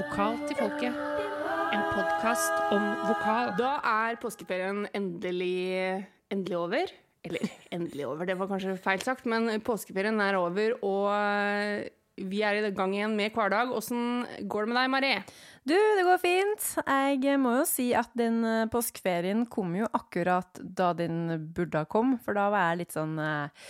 Vokal til folket. En podkast om vokal. Da er påskeferien endelig, endelig over. Eller endelig over, det var kanskje feil sagt, men påskeferien er over, og vi er i gang igjen med hverdag. Åssen går det med deg, Marie? Du, det går fint. Jeg må jo si at den eh, påskeferien kom jo akkurat da den burde ha kom, for da var jeg litt sånn eh,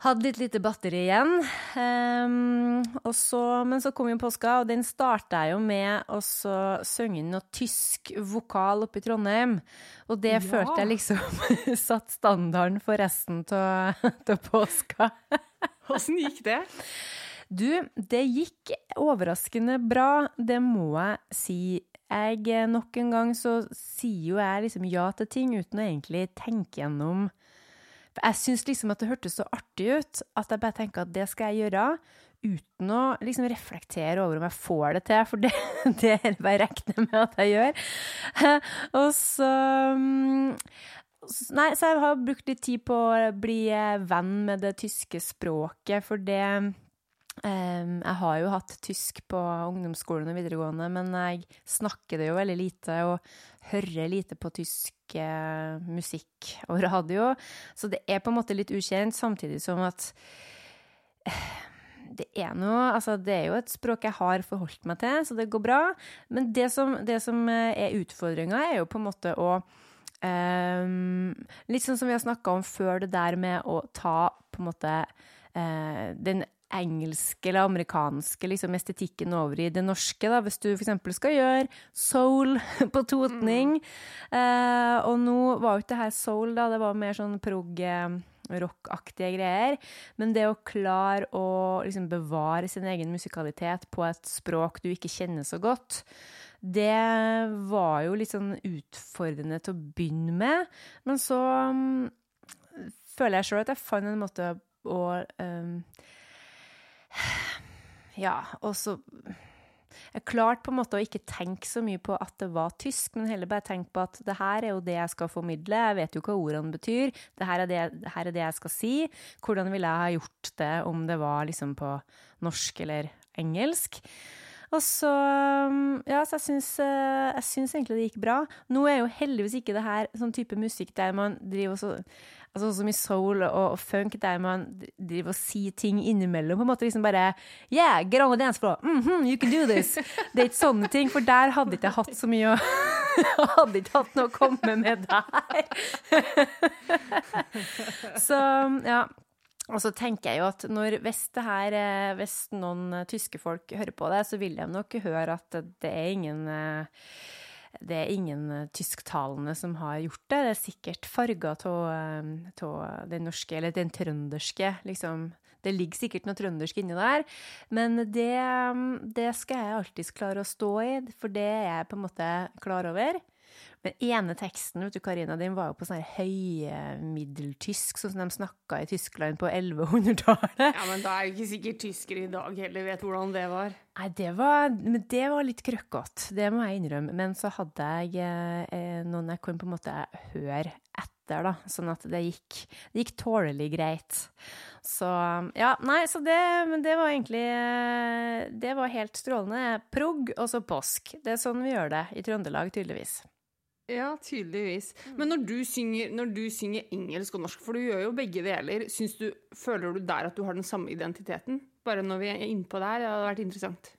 hadde litt lite batteri igjen. Um, så, men så kom jo påska, og den starta jeg jo med å synge noe tysk vokal oppe i Trondheim. Og det ja. følte jeg liksom satt standarden for resten av påska. Åssen gikk det? Du, det gikk overraskende bra, det må jeg si. Jeg, eh, nok en gang så sier jo jeg liksom ja til ting uten å egentlig tenke gjennom For jeg syns liksom at det hørtes så artig ut at jeg bare tenker at det skal jeg gjøre. Uten å liksom reflektere over om jeg får det til, for det, det er det bare regner med at jeg gjør. Og så mm, Nei, så jeg har brukt litt tid på å bli venn med det tyske språket, for det jeg har jo hatt tysk på ungdomsskolen og videregående, men jeg snakker det jo veldig lite og hører lite på tysk uh, musikk og radio. Så det er på en måte litt ukjent, samtidig som at uh, det er noe Altså, det er jo et språk jeg har forholdt meg til, så det går bra. Men det som, det som eh, er utfordringa, er jo på en måte å um, Litt sånn som vi har snakka om før, det der med å ta på en måte uh, den engelske eller amerikanske liksom, estetikken over i det norske. Da. Hvis du f.eks. skal gjøre soul på totning. Mm. Eh, og nå var jo ikke det her soul, da, det var mer sånn prog rockaktige greier. Men det å klare å liksom, bevare sin egen musikalitet på et språk du ikke kjenner så godt, det var jo litt sånn utfordrende til å begynne med. Men så um, føler jeg sjøl at jeg fant en måte å um, ja, og så Jeg klarte på en måte å ikke tenke så mye på at det var tysk, men heller bare tenke på at det her er jo det jeg skal formidle, jeg vet jo hva ordene betyr, det her er det, det, her er det jeg skal si. Hvordan ville jeg ha gjort det om det var liksom på norsk eller engelsk? Og så Ja, så jeg syns, eh, jeg syns egentlig det gikk bra. Nå er jo heldigvis ikke det her sånn type musikk der man driver og så altså som i soul og, funk, der man driver og sier ting innimellom. På en måte liksom bare Yeah, get on the dance floor. Mm -hmm, you can do this. Det er ikke sånne ting, for der hadde ikke jeg hatt så mye å Hadde ikke hatt noe å komme med der. så ja. Og så tenker jeg jo at når, hvis, det her, eh, hvis noen tyske folk hører på det, så vil de nok høre at det er ingen eh, det er ingen eh, tysktalende som har gjort det. Det er sikkert farga av eh, den norske, eller den trønderske, liksom. Det ligger sikkert noe trøndersk inni der, men det, det skal jeg alltids klare å stå i, for det er jeg på en måte klar over. Den ene teksten vet du, Karina, den var jo på sånn høymiddeltysk, sånn som de snakka i Tyskland på 1100-tallet. Ja, men da er jo ikke sikkert tyskere i dag heller vet hvordan det var. Nei, det var, det var litt krøkkete, det må jeg innrømme. Men så hadde jeg eh, noen jeg kunne på en måte høre etter, da, sånn at det gikk, det gikk tålelig greit. Så ja, nei, så det, det var egentlig Det var helt strålende. Progg og så påsk. Det er sånn vi gjør det i Trøndelag, tydeligvis. Ja, tydeligvis. Men når du, synger, når du, synger, engelsk og norsk, for du gjør jo begge deler, du, føler du der at du har den samme identiteten? Bare når vi er innpå der, det hadde vært interessant.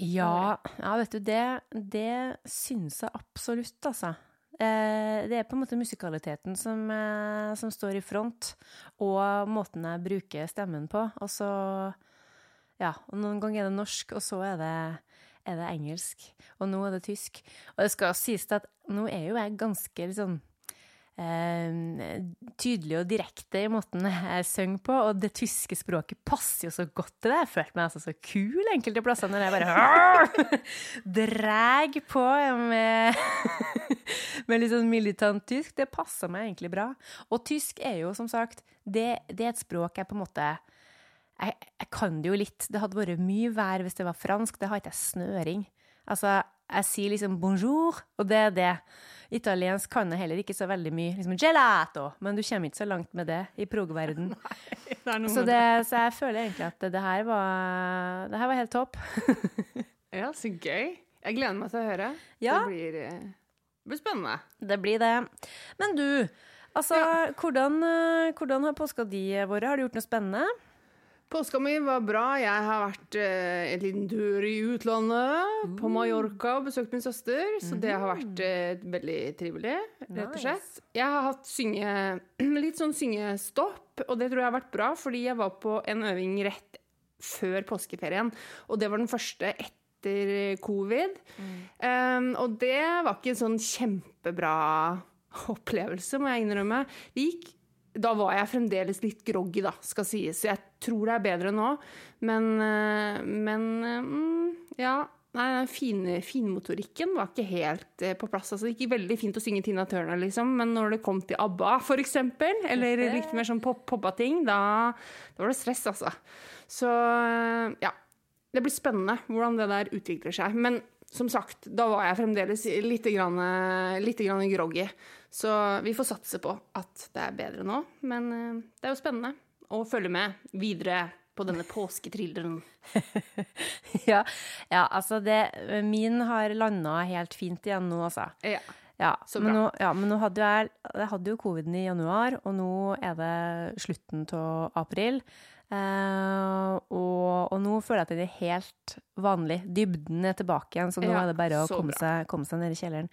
Ja, ja vet du, det, det syns jeg absolutt, altså. Eh, det er på en måte musikaliteten som, eh, som, står i front, og måten jeg bruker stemmen på. Og så Ja, og noen ganger er det norsk, og så er det er det engelsk, og nå er det tysk. Og det skal sies at nå er jo jeg ganske sånn eh, tydelig og direkte i måten jeg synger på, og det tyske språket passer jo så godt til det. Jeg følte meg altså så kul enkelte plasser når jeg bare dreg på med, med litt sånn militant tysk. Det passer meg egentlig bra. Og tysk er jo som sagt det, det er et språk jeg på en måte jeg, jeg, kan det jo litt. Det hadde vært mye vær hvis det var fransk. Det har ikke jeg snøring. Altså, jeg sier liksom bonjour, og det er det. Italiensk kan jeg heller ikke så veldig mye. Liksom gelato, men du kommer ikke så langt med det i progverden. så, så, jeg føler egentlig at det her var, det her var helt topp. Ja, så gøy. Jeg gleder meg til å høre. Ja. Det blir, eh, det blir spennende. Det blir det. Men du, altså, hvordan, eh, hvordan har påska di vært? Har du gjort noe spennende? Påska mi var bra. Jeg har vært eh, en liten tur i utlandet, på Mallorca, og besøkt min søster. Så det har vært eh, veldig trivelig, rett og slett. Jeg har hatt synge, litt sånn syngestopp, og det tror jeg har vært bra, fordi jeg var på en øving rett før påskeferien, og det var den første etter covid. Um, og det var ikke en sånn kjempebra opplevelse, må jeg innrømme. Det gikk da var jeg fremdeles litt groggy, da, skal sies. Så jeg tror det er bedre nå. Men, eh, men mm, ja. Nei, den fine, finmotorikken var ikke helt eh, på plass. Altså, det gikk veldig fint å synge Tina Turner, liksom, men når det kom til ABBA, eksempel, eller litt mer sånn pop- poppa ting, da, da var det stress, altså. Så eh, ja. Det blir spennende hvordan det der utvikler seg. Men som sagt, da var jeg fremdeles litt, grann, litt grann groggy. Så vi får satse på at det er bedre nå. Men eh, det er jo spennende å følge med videre på denne påsketrilleren. Ja, ja altså det Min har landa helt fint igjen nå, altså. Ja. Ja, Så men nå, ja, men nå hadde jeg, jeg hadde jo coviden i januar, og nå er det slutten av april. Eh, og, og nå føler jeg at det er helt vanlig. Dybden er tilbake igjen, så nå Ja, er det bare å komme seg, komme seg ned i kjelleren.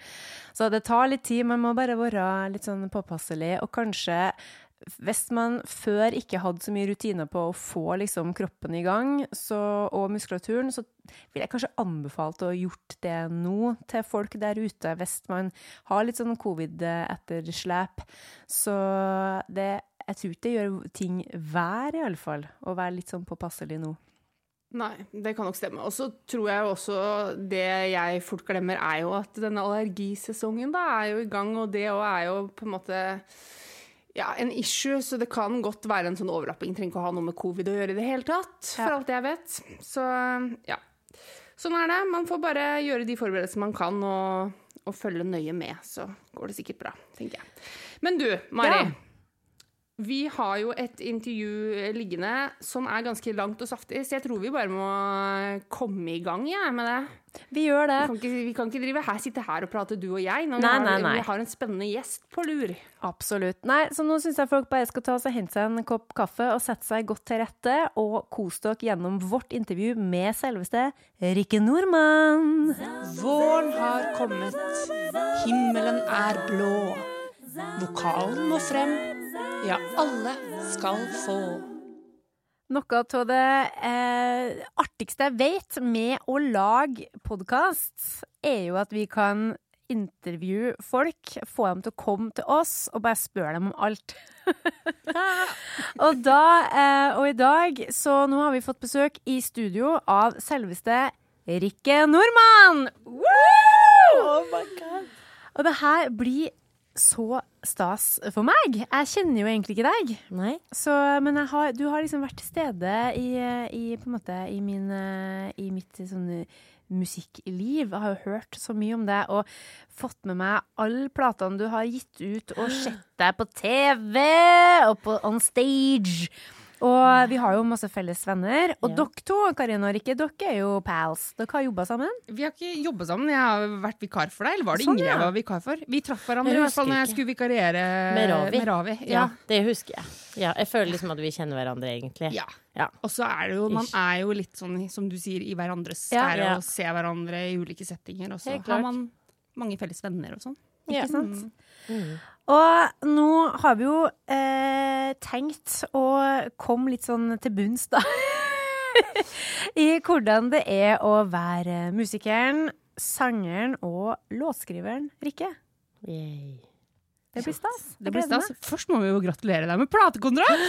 Så det tar litt tid, man må bare være litt sånn påpasselig, og kanskje hvis man før ikke hadde så mye rutiner på å få liksom kroppen i gang så, og muskulaturen, så vil jeg kanskje anbefalt å gjort det nå til folk der ute, hvis man har litt sånn covid-etterslep. Så det, jeg tror ikke det gjør ting vær, fall, å være litt sånn påpasselig nå. Nei, det kan nok stemme. Og så tror jeg også det jeg fort glemmer, er jo at denne allergisesongen da er jo i gang, og det òg er jo på en måte ja, en issue, så det kan godt være en sånn overlapping. Trenger ikke å ha noe med covid å gjøre i det hele tatt, for Ja. alt jeg vet. Så ja. Sånn er det. Man får bare gjøre de forberedelsene man kan, og, og følge nøye med, så går det sikkert bra, tenker jeg. Men du, Mari. Ja. Vi har jo et intervju eh, liggende som er ganske langt og saftig, så jeg tror vi bare må komme i gang ja, med det. Vi gjør det. Vi kan, ikke, vi kan ikke drive her, sitte her og prate, du og jeg, når Nei, vi, har, nei, nei. vi har en spennende gjest på lur. Absolutt. Nei, så nå syns jeg folk bare skal ta seg hente seg en kopp kaffe og sette seg godt til rette, og kose dere gjennom vårt intervju med selveste Rikke Nordmann. Våren har kommet, himmelen er blå. Vokalen må frem, ja, alle skal få. Noe av det eh, artigste jeg vet med å lage podkast, er jo at vi kan intervjue folk, få dem til å komme til oss og bare spørre dem om alt. og da, eh, og i dag, så nå har vi fått besøk i studio av selveste Rikke Nordmann! Woo! Og det her blir så stas for meg. Jeg kjenner jo egentlig ikke deg. Nei. Så, men har, du har liksom vært til stede i, i, måte, i, min, eh, i mitt sånn eh, musikkliv. Jeg har jo hørt så mye om det og fått med meg alle platene du har gitt ut, og sett deg på TV og på on stage. Og vi har jo masse felles venner. Og Ja. dere to, Karin og Rikke, dere er jo pals. Dere har jobba sammen. Vi har ikke jobba sammen, jeg har vært vikar for deg. Eller var det Sånn, Ingrid ja. jeg var vikar for? Vi traff hverandre i hvert fall når jeg skulle vikariere Med Ravi. Med Ravi. Ja, Ja. det husker jeg. Ja, jeg føler liksom at vi kjenner hverandre, egentlig. Ja. Ja. Og så er det jo, man er jo litt sånn, som du sier, i hverandres sfære Ja. og ser hverandre i ulike settinger. Og så har man mange felles venner og sånn. Ja. Ikke sant? Mm. Og nå har vi jo eh, tenkt å komme litt sånn til bunns, da. I hvordan det er å være musikeren, sangeren og låtskriveren Rikke. Yay. Det blir stas. Det blir stas. Først må vi jo gratulere deg med platekontrakt!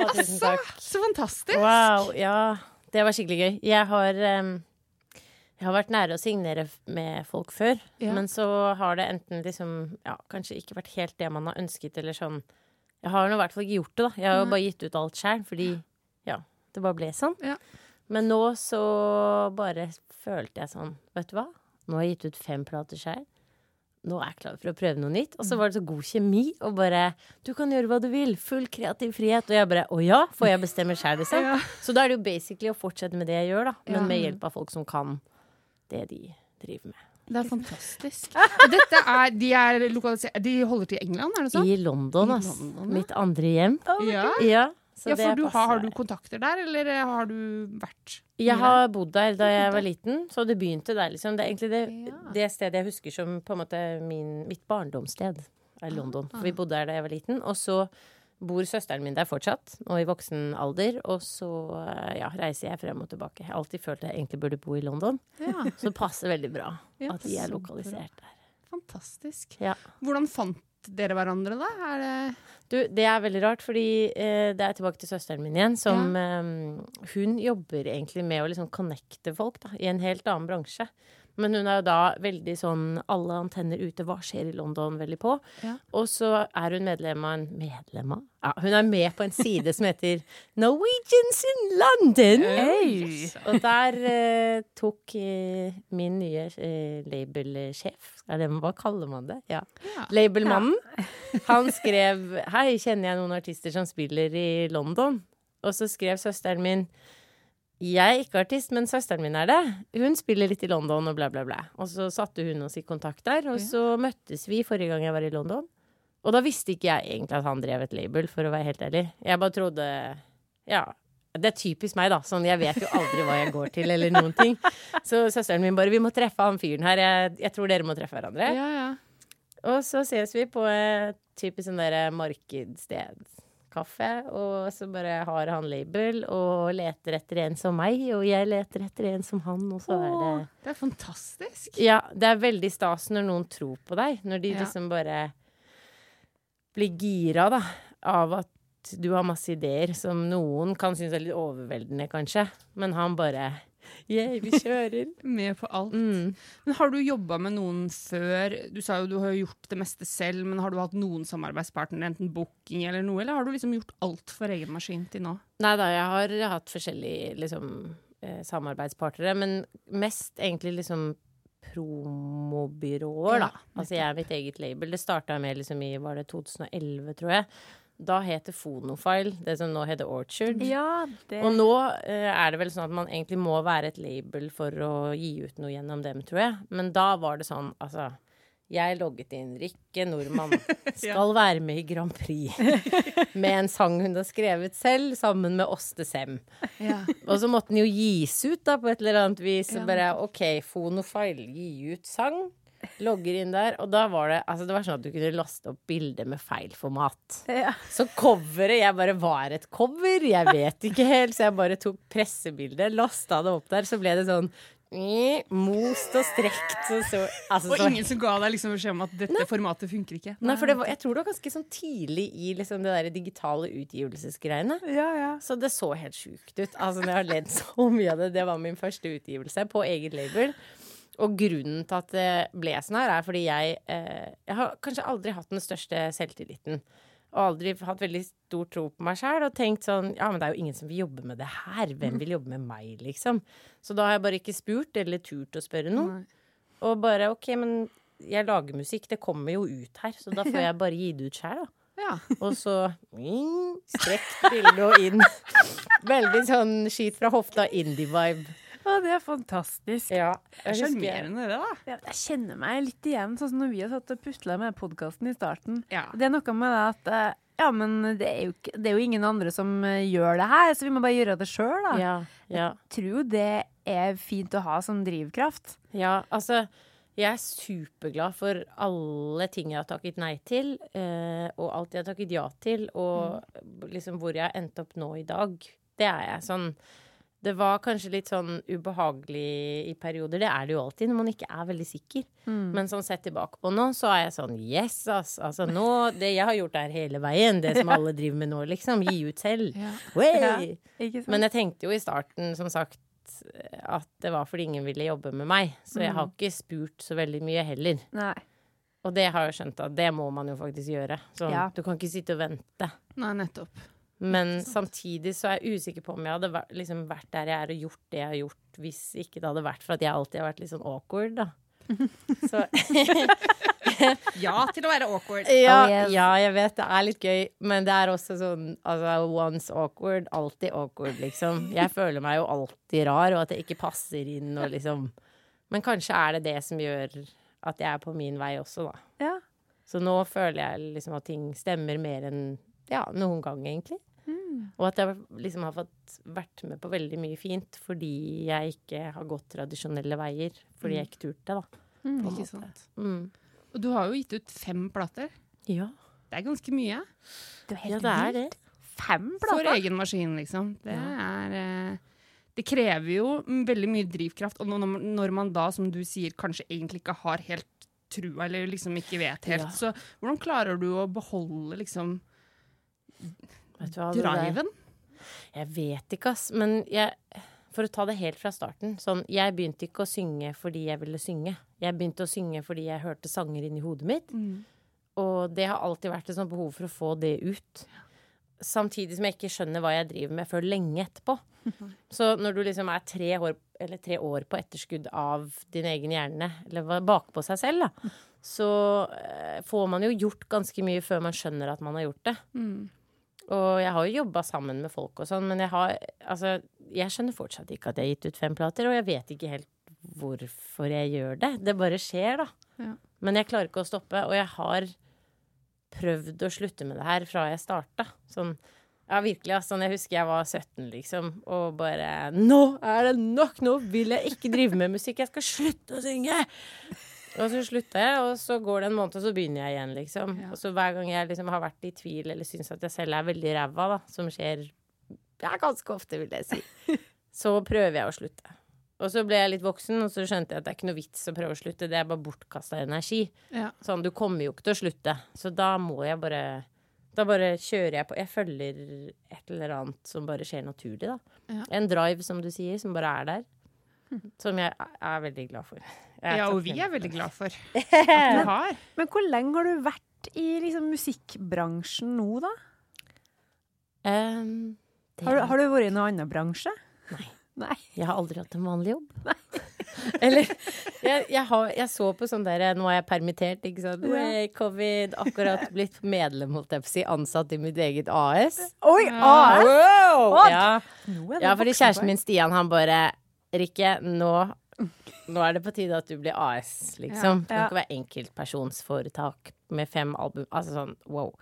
Å, tusen takk. Så fantastisk! Wow, ja. Det var skikkelig gøy. Jeg har, em, jeg har vært nære å signere med folk før, Ja. men så har det enten liksom ja, kanskje ikke vært helt det man har ønsket, eller sånn Jeg har nå i hvert fall ikke gjort det, da. Jeg har jo bare gitt ut alt sjøl, fordi ja, det bare ble sånn. Ja. Men nå så bare følte jeg sånn, vet du hva? Nå har jeg gitt ut fem plater sjøl. nå er jeg klar for å prøve noe nytt. Og så var det så god kjemi, og bare Du kan gjøre hva du vil. Full kreativ frihet. Og jeg bare Å ja, får jeg bestemme sjæl, liksom? Så da er det jo basically å fortsette med det jeg gjør, da. Men Ja. med hjelp av folk som kan det de driver med. Det er fantastisk. Dette er, de, er de holder til i England, er det sånn? I London, I ass. London, ja. Mitt andre hjem. Ja. Ja, så ja, det for du, har, har du kontakter der, eller har du vært Jeg har bodd der da jeg var liten, så det begynte der, liksom. Det er egentlig det, Ja. det stedet jeg husker som på en måte min, mitt barndomssted, er London. For vi bodde der da jeg var liten. Og så bor søsteren min der fortsatt, og i voksen alder. Og så eh, ja, reiser jeg frem og tilbake. Jeg har alltid følt jeg egentlig burde bo i London. Ja, Så det passer veldig bra Ja, at de er lokalisert der. fantastisk. Ja. Hvordan fant dere hverandre, da? Er det Du, det er veldig rart, fordi eh, det er tilbake til søsteren min igjen, som eh, Hun jobber egentlig med å liksom connecte folk, da, i en helt annen bransje. Men hun er jo da veldig sånn alle antenner ute, hva skjer i London, veldig på. Ja. Og så er hun medlem av en Medlem av? Ja, hun er med på en side som heter Norwegians in London. Hey. Og der eh, tok eh, min nye eh, labelsjef Hva kaller man det? Ja. Ja. Labelmannen. Han skrev Hei, kjenner jeg noen artister som spiller i London? Og så skrev søsteren min Jeg er ikke artist, men søsteren min er det. Hun spiller litt i London og bla, bla, bla. Og så satte hun oss i kontakt der, og så møttes vi forrige gang jeg var i London. Og da visste ikke jeg egentlig at han drev et label, for å være helt ærlig. Jeg bare trodde Ja. Det er typisk meg, da. Sånn, jeg vet jo aldri hva jeg går til, eller noen ting. Så søsteren min bare 'Vi må treffe han fyren her. Jeg, jeg tror dere må treffe hverandre'. Ja, ja. Og så ses vi på et typisk sånn der markedssted. Kaffe, og så bare har han label og leter etter en som meg, og jeg leter etter en som han, og så er det Det er fantastisk. Ja, det er veldig stas når noen tror på deg. Når de Ja. liksom bare blir gira, da, av at du har masse ideer som noen kan synes er litt overveldende, kanskje. Men han bare Yeah, vi kjører. Med på alt. Mm. Men har du jobba med noen før? Du sa jo du har gjort det meste selv, men har du hatt noen samarbeidspartnere, enten booking eller noe, eller har du liksom gjort alt for egen maskin til nå? Nei da, jeg har hatt forskjellige liksom, eh, samarbeidspartnere, men mest egentlig liksom promobyråer, da. Ja, altså jeg er mitt eget label. Det starta med liksom i var det 2011, tror jeg. Da het det Fonofile, det som nå heter Orchard. Ja, det Og nå eh, er det vel sånn at man egentlig må være et label for å gi ut noe gjennom dem, tror jeg. Men da var det sånn, altså Jeg logget inn Rikke Nordmann skal være med i Grand Prix med en sang hun har skrevet selv, sammen med Åste Sem. Ja. Og så måtte den jo gis ut da, på et eller annet vis. Ja. bare OK, Fonofile, gi ut sang. Logger inn der. Og da var det altså det var sånn at du kunne laste opp bilder med feil format. ja. Så coveret Jeg bare var et cover, jeg vet ikke helt. Så jeg bare tok pressebildet, lasta det opp der, så ble det sånn Most og strekt. Så, så, altså, Og så, ingen som ga deg liksom beskjed om at dette formatet funker ikke? Nei, for det var, jeg tror det var ganske sånn tidlig i liksom det der digitale utgivelsesgreiene. ja, ja. Så det så helt sjukt ut. Altså, når jeg har ledd så mye av det. Det var min første utgivelse på eget label. Og grunnen til at det ble sånn her, er fordi jeg eh, Jeg har kanskje aldri hatt den største selvtilliten. Og aldri hatt veldig stor tro på meg sjæl og tenkt sånn Ja, men det er jo ingen som vil jobbe med det her. Hvem vil jobbe med meg, liksom? Så da har jeg bare ikke spurt eller turt å spørre noen. Og bare OK, men jeg lager musikk, det kommer jo ut her, så da får jeg bare gi det ut sjæl, da. Ja. Og så mm, strekk bildet og inn. Veldig sånn skit fra hofta, indie-vibe. Å, det er fantastisk. Ja. Sjarmerende, det, da. Jeg kjenner meg litt igjen, sånn som når vi har satt og pusla med podkasten i starten. Ja. Det er noe med det at eh, ja, men det er, jo, det er jo ingen andre som eh, gjør det her, så vi må bare gjøre det sjøl, da. Ja, ja. Jeg tror det er fint å ha som drivkraft. ja, altså jeg er superglad for alle ting jeg har takket nei til, eh, og alt jeg har takket ja til, og liksom hvor jeg har endt opp nå i dag. Det er jeg sånn Det var kanskje litt sånn ubehagelig i perioder. Det er det jo alltid når man ikke er veldig sikker. Men sånn sett tilbake på nå, så er jeg sånn yes, ass. Altså nå Det jeg har gjort er hele veien, det som alle driver med nå, liksom. Gi ut selv. Ja. Ja, Men jeg tenkte jo i starten, som sagt, at det var fordi ingen ville jobbe med meg. Så jeg har ikke spurt så veldig mye heller. Nei. Og det har jeg skjønt at det må man jo faktisk gjøre. Så Ja. Du kan ikke sitte og vente. Nei, nettopp. Men samtidig så er jeg usikker på om jeg hadde vært, liksom vært der jeg er og gjort det jeg har gjort, hvis ikke det hadde vært for at jeg alltid har vært litt sånn awkward, da. Så Ja til å være awkward. Ja, Oh, yes. ja, jeg vet det er litt gøy, men det er også sånn altså, once awkward, alltid awkward, liksom. Jeg føler meg jo alltid rar, og at jeg ikke passer inn og liksom Men kanskje er det det som gjør at jeg er på min vei også, da. Ja. Så nå føler jeg liksom at ting stemmer mer enn ja, noen gang, egentlig. Og at jeg liksom har fått vært med på veldig mye fint fordi jeg ikke har gått tradisjonelle veier. Fordi jeg ikke turte, da. Ikke sant. Mm. Og du har jo gitt ut fem plater. Ja. Det er ganske mye. Det er helt ja, det er det. Fem For egen maskin, liksom. Det er eh, Det krever jo veldig mye drivkraft. Og når, når man da, som du sier, kanskje egentlig ikke har helt trua, eller liksom ikke vet helt, Ja. så hvordan klarer du å beholde liksom Vet du hva, driven? Jeg vet ikke, ass. Men jeg, for å ta det helt fra starten sånn, Jeg begynte ikke å synge fordi jeg ville synge. Jeg begynte å synge fordi jeg hørte sanger inni hodet mitt. Og det har alltid vært et sånt behov for å få det ut. Samtidig som jeg ikke skjønner hva jeg driver med før lenge etterpå. Så når du liksom er tre år, eller tre år på etterskudd av din egen hjerne, eller bakpå seg selv, da, så eh, får man jo gjort ganske mye før man skjønner at man har gjort det. Og jeg har jo jobba sammen med folk og sånn, men jeg har Altså, jeg skjønner fortsatt ikke at jeg har gitt ut fem plater, og jeg vet ikke helt hvorfor jeg gjør det. Det bare skjer, da. Ja. Men jeg klarer ikke å stoppe, og jeg har prøvd å slutte med det her fra jeg starta. Sånn ja, virkelig. Altså, jeg husker jeg var 17, liksom, og bare Nå er det nok! Nå vil jeg ikke drive med musikk! Jeg skal slutte å synge! Og så slutter jeg, og så går det en måned, og så begynner jeg igjen, liksom. Og så hver gang jeg liksom har vært i tvil eller syns at jeg selv er veldig ræva, da, som skjer ja, ganske ofte, vil jeg si, så prøver jeg å slutte. Og så ble jeg litt voksen, og så skjønte jeg at det er ikke noe vits å prøve å slutte. Det er bare bortkasta energi. Ja. Sånn, du kommer jo ikke til å slutte. Så da må jeg bare Da bare kjører jeg på. Jeg følger et eller annet som bare skjer naturlig, da. Ja. En drive, som du sier, som bare er der. Som jeg er veldig glad for. Ja, og vi er veldig glad for at du har. Men hvor lenge har du vært i liksom, musikkbransjen nå, da? Um, det Har du, har du vært i noen annen bransje? Nei. Nei. Jeg har aldri hatt en vanlig jobb. Eller jeg, jeg, har, jeg så på sånn der Nå er jeg permittert, ikke sant. Way, covid. Akkurat blitt medlem, holdt jeg på å si. Ansatt i mitt eget AS. Oi! AS! Wow! Ja, ja fordi kjæresten min Stian, han bare Rikke, nå, nå er det på tide at du blir AS, liksom. Det Du kan ikke være enkeltpersonsforetak med fem album. Altså sånn wow.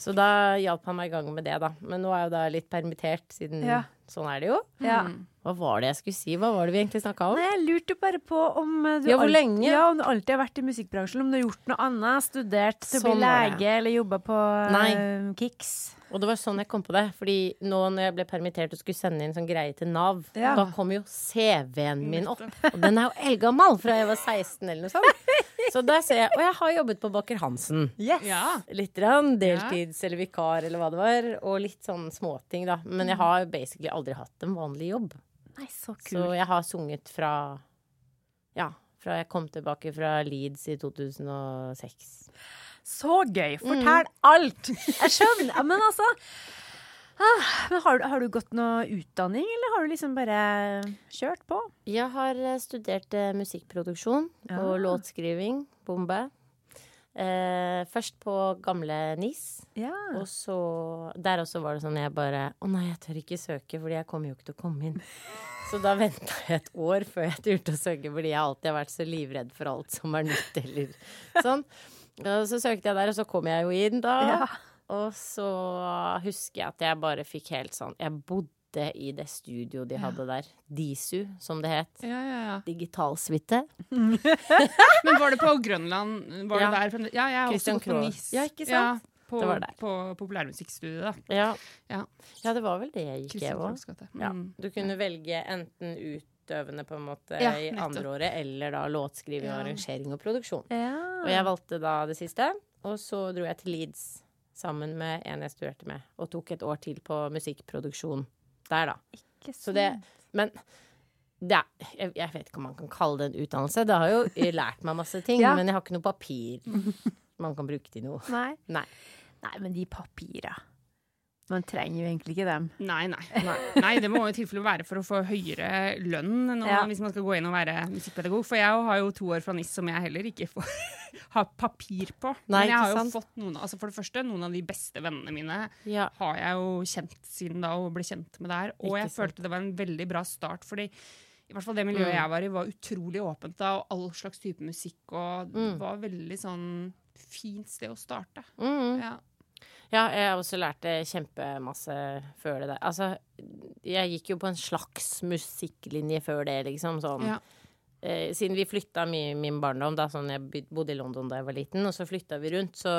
Så da hjalp han meg i gang med det, da. Men nå er jeg jo da litt permittert, siden Ja. sånn er det jo. Ja. Hva var det jeg skulle si? Hva var det vi egentlig snakka om? Nei, jeg lurte bare på om du, Ja, hvor alt- lenge? ja, om du alltid har vært i musikkbransjen, om du har gjort noe annet, studert til å Sånn bli lege eller jobba på Nei. eh, Kicks. Og det var sånn jeg kom på det. Fordi nå når jeg ble permittert og skulle sende inn sånn greie til Nav, Ja. da kom jo CV-en min opp. Og den er jo eldgammel, fra jeg var 16 eller noe sånt. Så der ser jeg Og jeg har jobbet på Baker Hansen. Yes! Ja. Litt rann, deltids eller vikar eller hva det var. Og litt sånn småting, da. Men jeg har basically aldri hatt en vanlig jobb. Nei, så Så jeg har sunget fra Ja, fra jeg kom tilbake fra Leeds i 2006. Så gøy! Fortell alt! Jeg skjønner. Men altså ah, men har, du- har du gått noe utdanning, eller har du liksom bare kjørt på? Jeg har eh, studert eh, musikkproduksjon Ja. og låtskriving. Bombe. Eh, først på gamle NIS. Ja. Og så Der også var det sånn jeg bare Å nei, jeg tør ikke søke, fordi jeg kommer jo ikke til å komme inn. Så da venta jeg et år før jeg turte å søke, fordi jeg alltid har vært så livredd for alt som er nytt eller sånn. Og så søkte jeg der, og så kom jeg jo inn da. Ja. Og så husker jeg at jeg bare fikk helt sånn Jeg bodde i det studioet de hadde der. Disu, som det het. Ja, ja, ja. Digitalsuite. Men var det på Grønland? Var Ja. det der? fra- Ja, jeg er Christian også på. NIS. Ja, ikke sant? på, Det var der. på populærmusikkstudiet, da. Ja. Ja. ja, det var vel det jeg gikk, jeg òg. Ja. Mm. Du kunne velge enten utøvende på en måte Ja, i nettopp. andre året, eller da låtskriving, Ja. arrangering og produksjon. ja. Og jeg valgte da det siste, og så dro jeg til Leeds sammen med en jeg studerte med, og tok et år til på musikkproduksjon der, da. Ikke Så det sant. Men det er, jeg, jeg vet ikke om man kan kalle det en utdannelse. Det har jo lært meg masse ting, Ja. men jeg har ikke noe papir man kan bruke til noe. Nei. Nei. Nei, men de papira. Man trenger jo egentlig ikke dem. Nei, nei. nei. det må i tilfelle være for å få høyere lønn når, Ja. hvis man skal gå inn og være musikkpedagog. For jeg har jo to år fra NIS som jeg heller ikke får ha papir på. Nei, Men jeg har jo sant? fått noen altså For det første, noen av de beste vennene mine Ja. har jeg jo kjent siden da og ble kjent med der. Og Ikke jeg sant. følte det var en veldig bra start, fordi i hvert fall det miljøet Mm. jeg var i, var utrolig åpent da, og all slags type musikk, og det Mm. var veldig sånn fint sted å starte. Mm. Ja. Ja, jeg også lært det kjempemasse før det der. Altså, jeg gikk jo på en slags musikklinje før det, liksom. Sånn. Ja. Eh, siden vi flytta mye i min barndom, da, sånn jeg bodde i London da jeg var liten, og så flytta vi rundt, så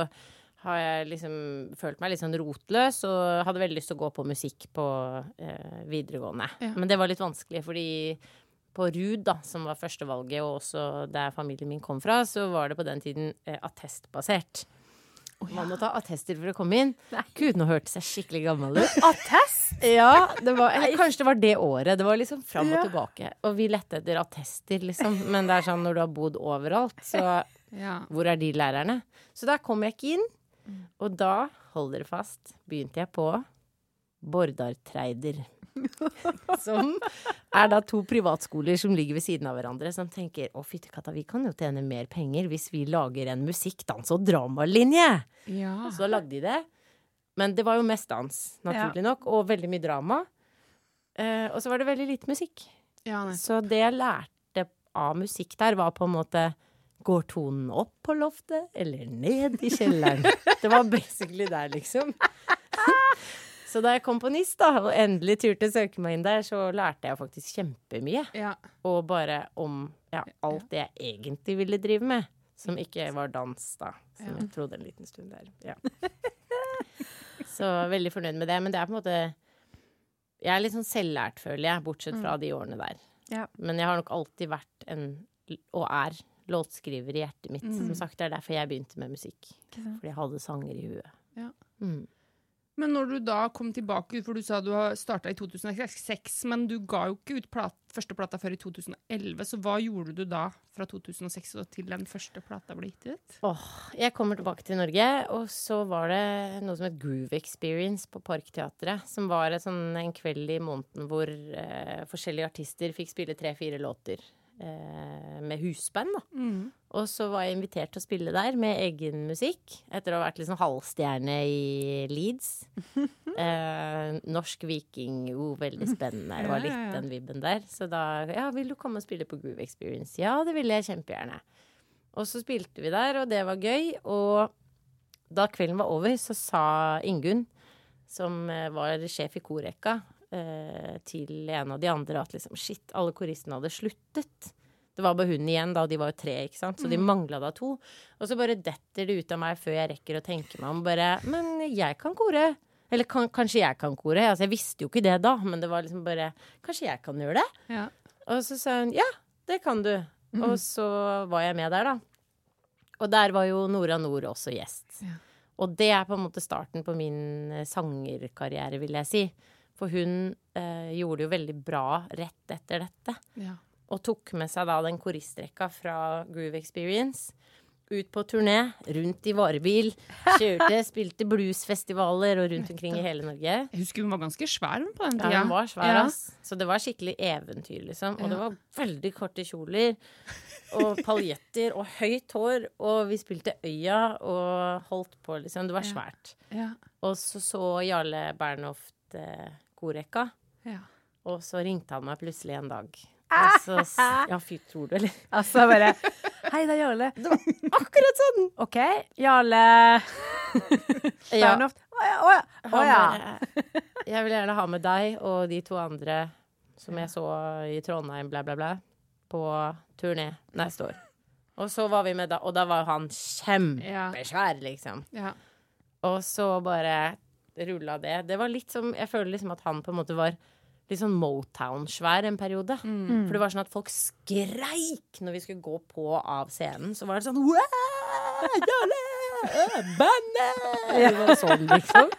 har jeg liksom følt meg litt sånn rotløs og hadde veldig lyst til å gå på musikk på eh, videregående. Ja. Men det var litt vanskelig, fordi på RUD, da, som var førstevalget, og også der familien min kom fra, så var det på den tiden eh, attestbasert. Man må ta attester for å komme inn. Gud, nå hørtes jeg skikkelig gammel ut. Attest! Ja, det var, eller kanskje det var det året. Det var liksom fram og Ja. tilbake. Og vi lette etter attester, liksom. Men det er sånn når du har bodd overalt, så Ja. hvor er de lærerne? Så der kom jeg ikke inn. Og da, hold dere fast, begynte jeg på Bordartreider. Som er da to privatskoler som ligger ved siden av hverandre, som tenker å fytti katta, vi kan jo tjene mer penger hvis vi lager en musikk-, dans- og dramalinje. ja. Så da lagde de det. Men det var jo mest dans, naturlig nok, og veldig mye drama. Eh, og så var det veldig lite musikk. ja. Så det jeg lærte av musikk der, var på en måte Går tonen opp på loftet, eller ned i kjelleren? Det var basically der, liksom. Så da jeg kom på NIS, da, og endelig turte å søke meg inn der, så lærte jeg faktisk kjempemye. Ja. Og bare om ja, alt det jeg egentlig ville drive med. Som ikke var dans, da. Som Ja. jeg trodde en liten stund der. Ja. Så veldig fornøyd med det. Men det er på en måte Jeg er litt sånn selvlært, føler jeg, bortsett fra de årene der. Ja. Men jeg har nok alltid vært en, og er, låtskriver i hjertet mitt. Mm. Som sagt, det er derfor jeg begynte med musikk. Fordi jeg hadde sanger i huet. Ja. Mm. Men når du da kom tilbake, for du sa du starta i 2006, men du ga jo ikke ut plat, første plata før i 2011, så hva gjorde du da fra 2006 til den første plata ble gitt ut? Åh, Jeg kommer tilbake til Norge, og så var det noe som het Groove Experience på Parkteatret. Som var sånn, en kveld i måneden hvor eh, forskjellige artister fikk spille tre-fire låter eh, med husband. da. Og så var jeg invitert til å spille der med egen musikk, etter å ha vært liksom halvstjerne i Leeds. Eh, norsk viking, oh, veldig spennende. Det var litt den vibben der. Så da ja, vil du komme og spille på Groove Experience? Ja, det ville jeg kjempegjerne. Og så spilte vi der, og det var gøy. Og da kvelden var over, så sa Ingunn, som eh, var sjef i korrekka, eh, til en av de andre at liksom shit, alle koristene hadde sluttet. Det var bare hun igjen, da. De var jo tre, ikke sant. Så de mangla da to. Og så bare detter det ut av meg før jeg rekker å tenke meg om bare Men jeg kan kore. Eller kan, kanskje jeg kan kore. Altså, jeg visste jo ikke det da, men det var liksom bare Kanskje jeg kan gjøre det? Ja. Og så sa hun ja, det kan du. Og så var jeg med der, da. Og der var jo Nora Nord også gjest. Ja. Og det er på en måte starten på min eh, sangerkarriere, vil jeg si. For hun eh, gjorde det jo veldig bra rett etter dette. Ja. Og tok med seg da den koristrekka fra Groove Experience ut på turné, rundt i varebil. Kjørte, spilte bluesfestivaler og rundt omkring i hele Norge. Jeg husker hun var ganske svær hun, på den tida. Ja, hun var svær, Ja. ass. Så det var skikkelig eventyr, liksom. Og det var veldig korte kjoler. Og paljetter og høyt hår. Og vi spilte Øya og holdt på, liksom. Det var Ja. svært. Ja. Og så så Jarle Bernhoft eh, korrekka, Ja. og så ringte han meg plutselig en dag. Ah! Og så Ja, fy, tror du, eller? Altså bare Hei, det er Jarle. Akkurat sånn! OK, Jarle Ja. Bernhoft. Å ja, å ja. Å ja. bare, Jeg vil gjerne ha med deg og de to andre som jeg så i Trondheim, bla, bla, bla, på turné neste år. Og så var vi med da, og da var han kjempesvær, liksom. Ja. Og så bare rulla det. Det var litt som Jeg føler liksom at han på en måte var litt sånn Motown-svær en periode. For det var sånn at folk skreik når vi skulle gå på av scenen. Så var det sånn «Wow, Jarle! Øh, Bandet! Det var sånn, liksom.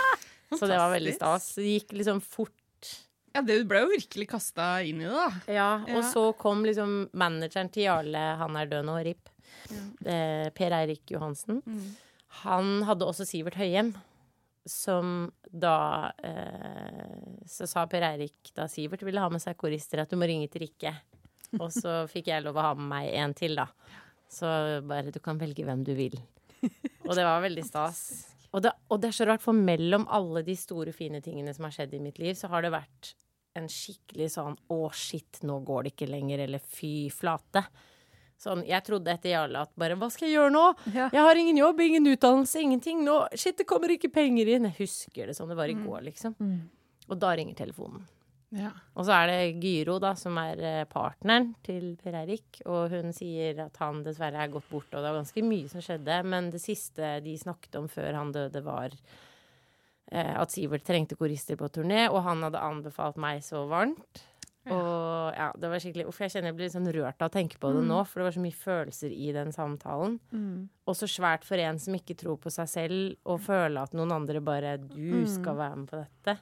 Så det var veldig stas. Det gikk liksom fort. ja, det ble jo virkelig kasta inn i det, da. Ja, og Ja. så kom liksom manageren til Jarle, han er død nå, RIP. Eh, per Eirik Johansen. Han hadde også Sivert Høyem. Som da eh, Så sa Per Eirik da Sivert ville ha med seg korister, at du må ringe til Rikke. Og så fikk jeg lov å ha med meg en til, da. Så bare du kan velge hvem du vil. Og det var veldig stas. Og det, og det er så rart, for mellom alle de store, fine tingene som har skjedd i mitt liv, så har det vært en skikkelig sånn å, shit, nå går det ikke lenger, eller fy flate. Sånn, jeg trodde etter Jarle at bare hva skal jeg gjøre nå? Ja. Jeg har ingen jobb, ingen utdannelse, ingenting. Nå, shit, det kommer ikke penger inn. Jeg husker det som det var i går, liksom. Og da ringer telefonen. Ja. Og så er det Gyro, da, som er eh, partneren til Per Eirik. Og hun sier at han dessverre er gått bort, og det var ganske mye som skjedde. Men det siste de snakket om før han døde, var eh, at Sivert trengte korister på turné, og han hadde anbefalt meg så varmt. Og ja, det var skikkelig Uff, jeg kjenner jeg blir litt sånn rørt av å tenke på det nå, for det var så mye følelser i den samtalen. Og så svært for en som ikke tror på seg selv, og føle at noen andre bare Du skal være med på dette.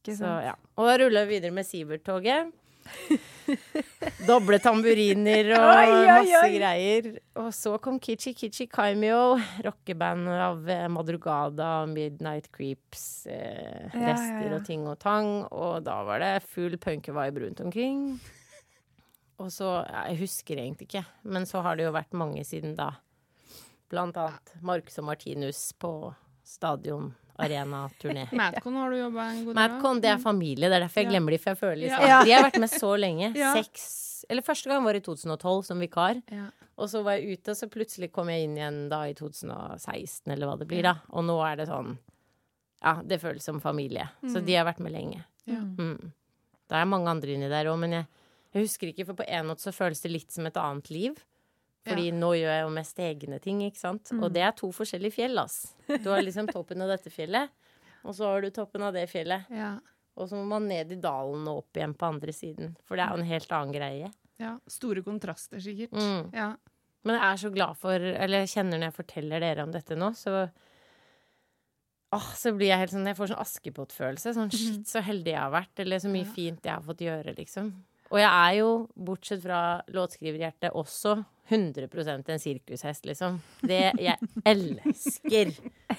Ikke Så, ja. Og da ruller vi videre med Sivert-toget. Doble tamburiner og Oi, oi, masse greier. Og så kom Kichi Kichi Kaimio, rockeband av eh, Madrugada, Midnight Creeps, eh, Ja, ja, rester ja. og ting og tang. Og da var det full punkevibe rundt omkring. Og så Jeg husker egentlig ikke, men så har det jo vært mange siden da. Blant annet Marcus og Martinus på Stadion Arena-turné. Madcon har du jobba en god del Madcon, det er familie. Det er derfor jeg glemmer de, for jeg føler liksom Ja. De har vært med så lenge. Seks Eller første gang var i 2012 som vikar. Ja. Og så var jeg ute, og så plutselig kom jeg inn igjen da i 2016, eller hva det blir, da. Og nå er det sånn Ja, det føles som familie. Så de har vært med lenge. Ja. Mm. Det er mange andre inni der òg, men jeg, jeg husker ikke, for på en måte så føles det litt som et annet liv. Fordi nå gjør jeg jo mest egne ting, ikke sant. Og det er to forskjellige fjell, ass. Du har liksom toppen av dette fjellet, og så har du toppen av det fjellet. Ja. Og så må man ned i dalen og opp igjen på andre siden. For det er jo en helt annen greie. ja. Store kontraster, sikkert. Mm. Ja. Men jeg er så glad for Eller jeg kjenner når jeg forteller dere om dette nå, så Åh, så blir jeg helt sånn Jeg får sånn Askepott-følelse. Sånn shit, så heldig jeg har vært. Eller så mye Ja. fint jeg har fått gjøre, liksom. Og jeg er jo, bortsett fra låtskriverhjertet, også 100% en sirkushest, liksom. Det Jeg elsker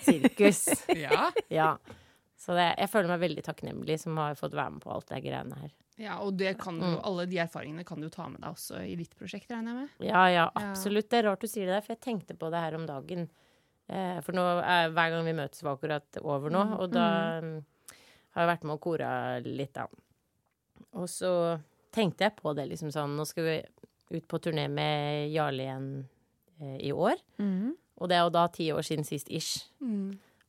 sirkus. Ja. Ja. Så det, jeg føler meg veldig takknemlig som har fått være med på alt det greiene her. ja, og det kan du, Mm. alle de erfaringene kan du ta med deg også i ditt prosjekt, regner jeg med. Ja, ja, absolutt. Det er rart du sier det der, for jeg tenkte på det her om dagen. Eh, for nå, er, hver gang vi møtes var akkurat over nå, og da mm, har jeg vært med og kora litt, da. Og så tenkte jeg på det liksom sånn Nå skal vi ut på turné med Jarle igjen eh, i år. Mm. Og det er jo da ti år siden sist ish.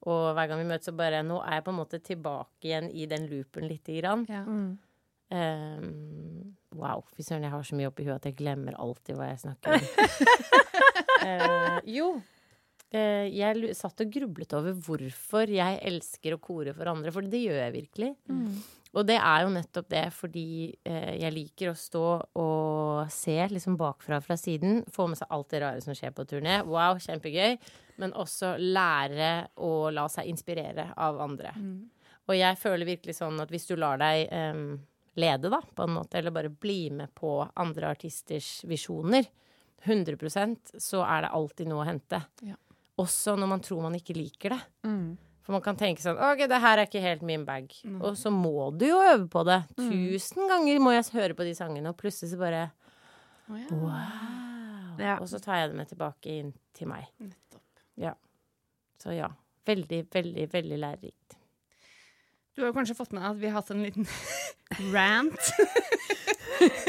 Og hver gang vi møtes, så bare Nå er jeg på en måte tilbake igjen i den loopen lite grann. Ja. Mm. Um, wow, fy søren, jeg har så mye oppi huet at jeg glemmer alltid hva jeg snakker om. uh, jo, Uh, jeg satt og grublet over hvorfor jeg elsker å kore for andre, for det gjør jeg virkelig. Og det er jo nettopp det fordi eh, jeg liker å stå og se liksom bakfra fra siden, få med seg alt det rare som skjer på turné. Wow, kjempegøy. Men også lære å la seg inspirere av andre. Og jeg føler virkelig sånn at hvis du lar deg eh, lede, da, på en måte, eller bare bli med på andre artisters visjoner, 100% så er det alltid noe å hente. Ja. Også når man tror man ikke liker det. Mm. For man kan tenke sånn OK, det her er ikke helt min bag. Og så må du jo øve på det. Tusen ganger må jeg høre på de sangene, og plutselig så bare oh, ja. Wow. Ja. Og så tar jeg det med tilbake inn til meg. Nettopp. Ja. Så ja. Veldig, veldig, veldig lærerikt. Du har jo kanskje fått med at vi har hatt en liten rant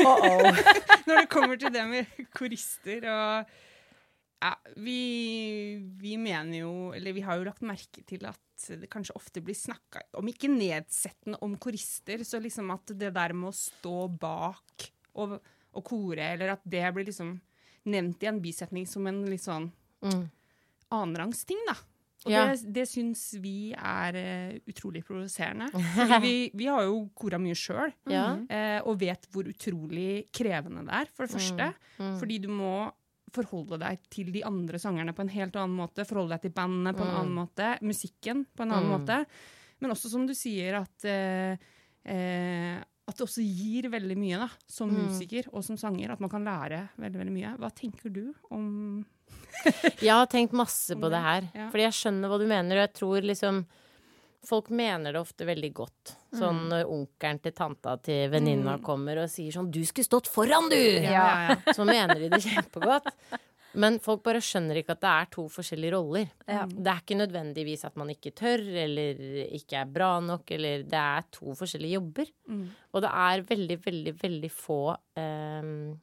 når det kommer til det med korister og ja, vi, vi mener jo, eller vi har jo lagt merke til at det kanskje ofte blir snakka om ikke nedsettende om korister, så liksom at det der med å stå bak og, og kore, eller at det blir liksom nevnt i en bisetning som en litt sånn Mm. annenrangsting, da. Og Ja. det, det syns vi er uh, utrolig provoserende. Vi, vi har jo kora mye sjøl, Ja. uh, og vet hvor utrolig krevende det er, for det første. Mm. Fordi du må forholde deg til de andre sangerne på en helt annen måte. Forholde deg til bandene på en annen måte. Musikken på en annen Mm. måte. Men også som du sier, at eh, eh, at det også gir veldig mye da, som Mm. musiker og som sanger. At man kan lære veldig veldig mye. Hva tenker du om Jeg har tenkt masse på det det, her. ja. Fordi jeg skjønner hva du mener, og jeg tror liksom Folk mener det ofte veldig godt. Sånn når onkelen til tanta til venninna kommer og sier sånn 'Du skulle stått foran, du!' Ja, ja. Så mener de det kjempegodt. Men folk bare skjønner ikke at det er to forskjellige roller. Ja. Det er ikke nødvendigvis at man ikke tør, eller ikke er bra nok, eller Det er to forskjellige jobber. Og det er veldig, veldig, veldig få eh,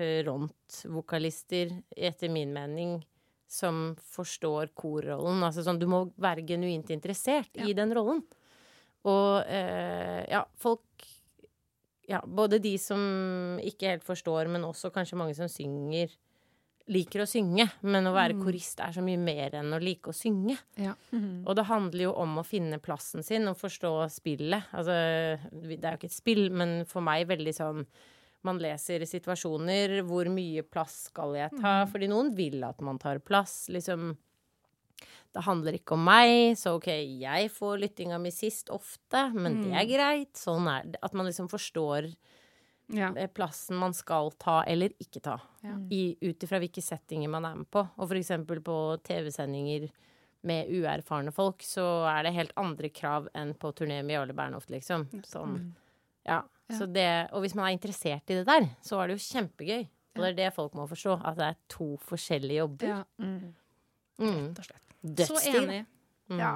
frontvokalister, etter min mening, som forstår korrollen. Altså sånn, du må være genuint interessert i den rollen. Og eh, ja, folk Ja, både de som ikke helt forstår, men også kanskje mange som synger, liker å synge. Men å være korist er så mye mer enn å like å synge. Ja. Og det handler jo om å finne plassen sin og forstå spillet. Altså, det er jo ikke et spill, men for meg veldig sånn Man leser situasjoner. Hvor mye plass skal jeg ta? Fordi noen vil at man tar plass. Liksom Det handler ikke om meg, så OK, jeg får lyttinga mi sist ofte, men det er greit. Sånn er det. At man liksom forstår Ja. eh, plassen man skal ta eller ikke ta. Ja. Ut ifra hvilke settinger man er med på. Og for eksempel på TV-sendinger med uerfarne folk, så er det helt andre krav enn på turné med Jarle Bernhoft, liksom. Sånn. Ja. Så det, og hvis man er interessert i det der, så er det jo kjempegøy. Og det er det folk må forstå, at det er to forskjellige jobber. ja. Mm. Rett og slett. Så Dødsstilig. enig. Mm. Ja.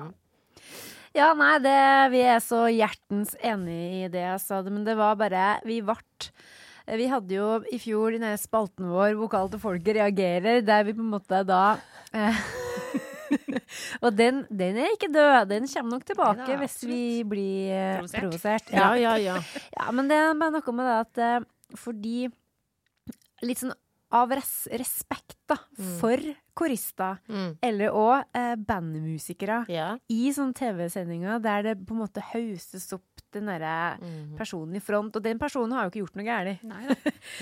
Ja, nei, det, vi er så hjertens enig i det jeg sa det, men det var bare Vi ble Vi hadde jo i fjor i spalten vår 'Vokal til folket reagerer', der vi på en måte da eh, Og den, den er ikke død. Den kommer nok tilbake Neida, hvis vi blir eh, Provosert. Ja, ja, ja. Ja, men det er bare noe med det at eh, fordi Litt sånn av res respekt, da, for korister, Mm. eller òg eh, bandmusikere, ja. i sånne TV-sendinger der det på en måte hauses opp den derre Mm. personen i front. Og den personen har jo ikke gjort noe.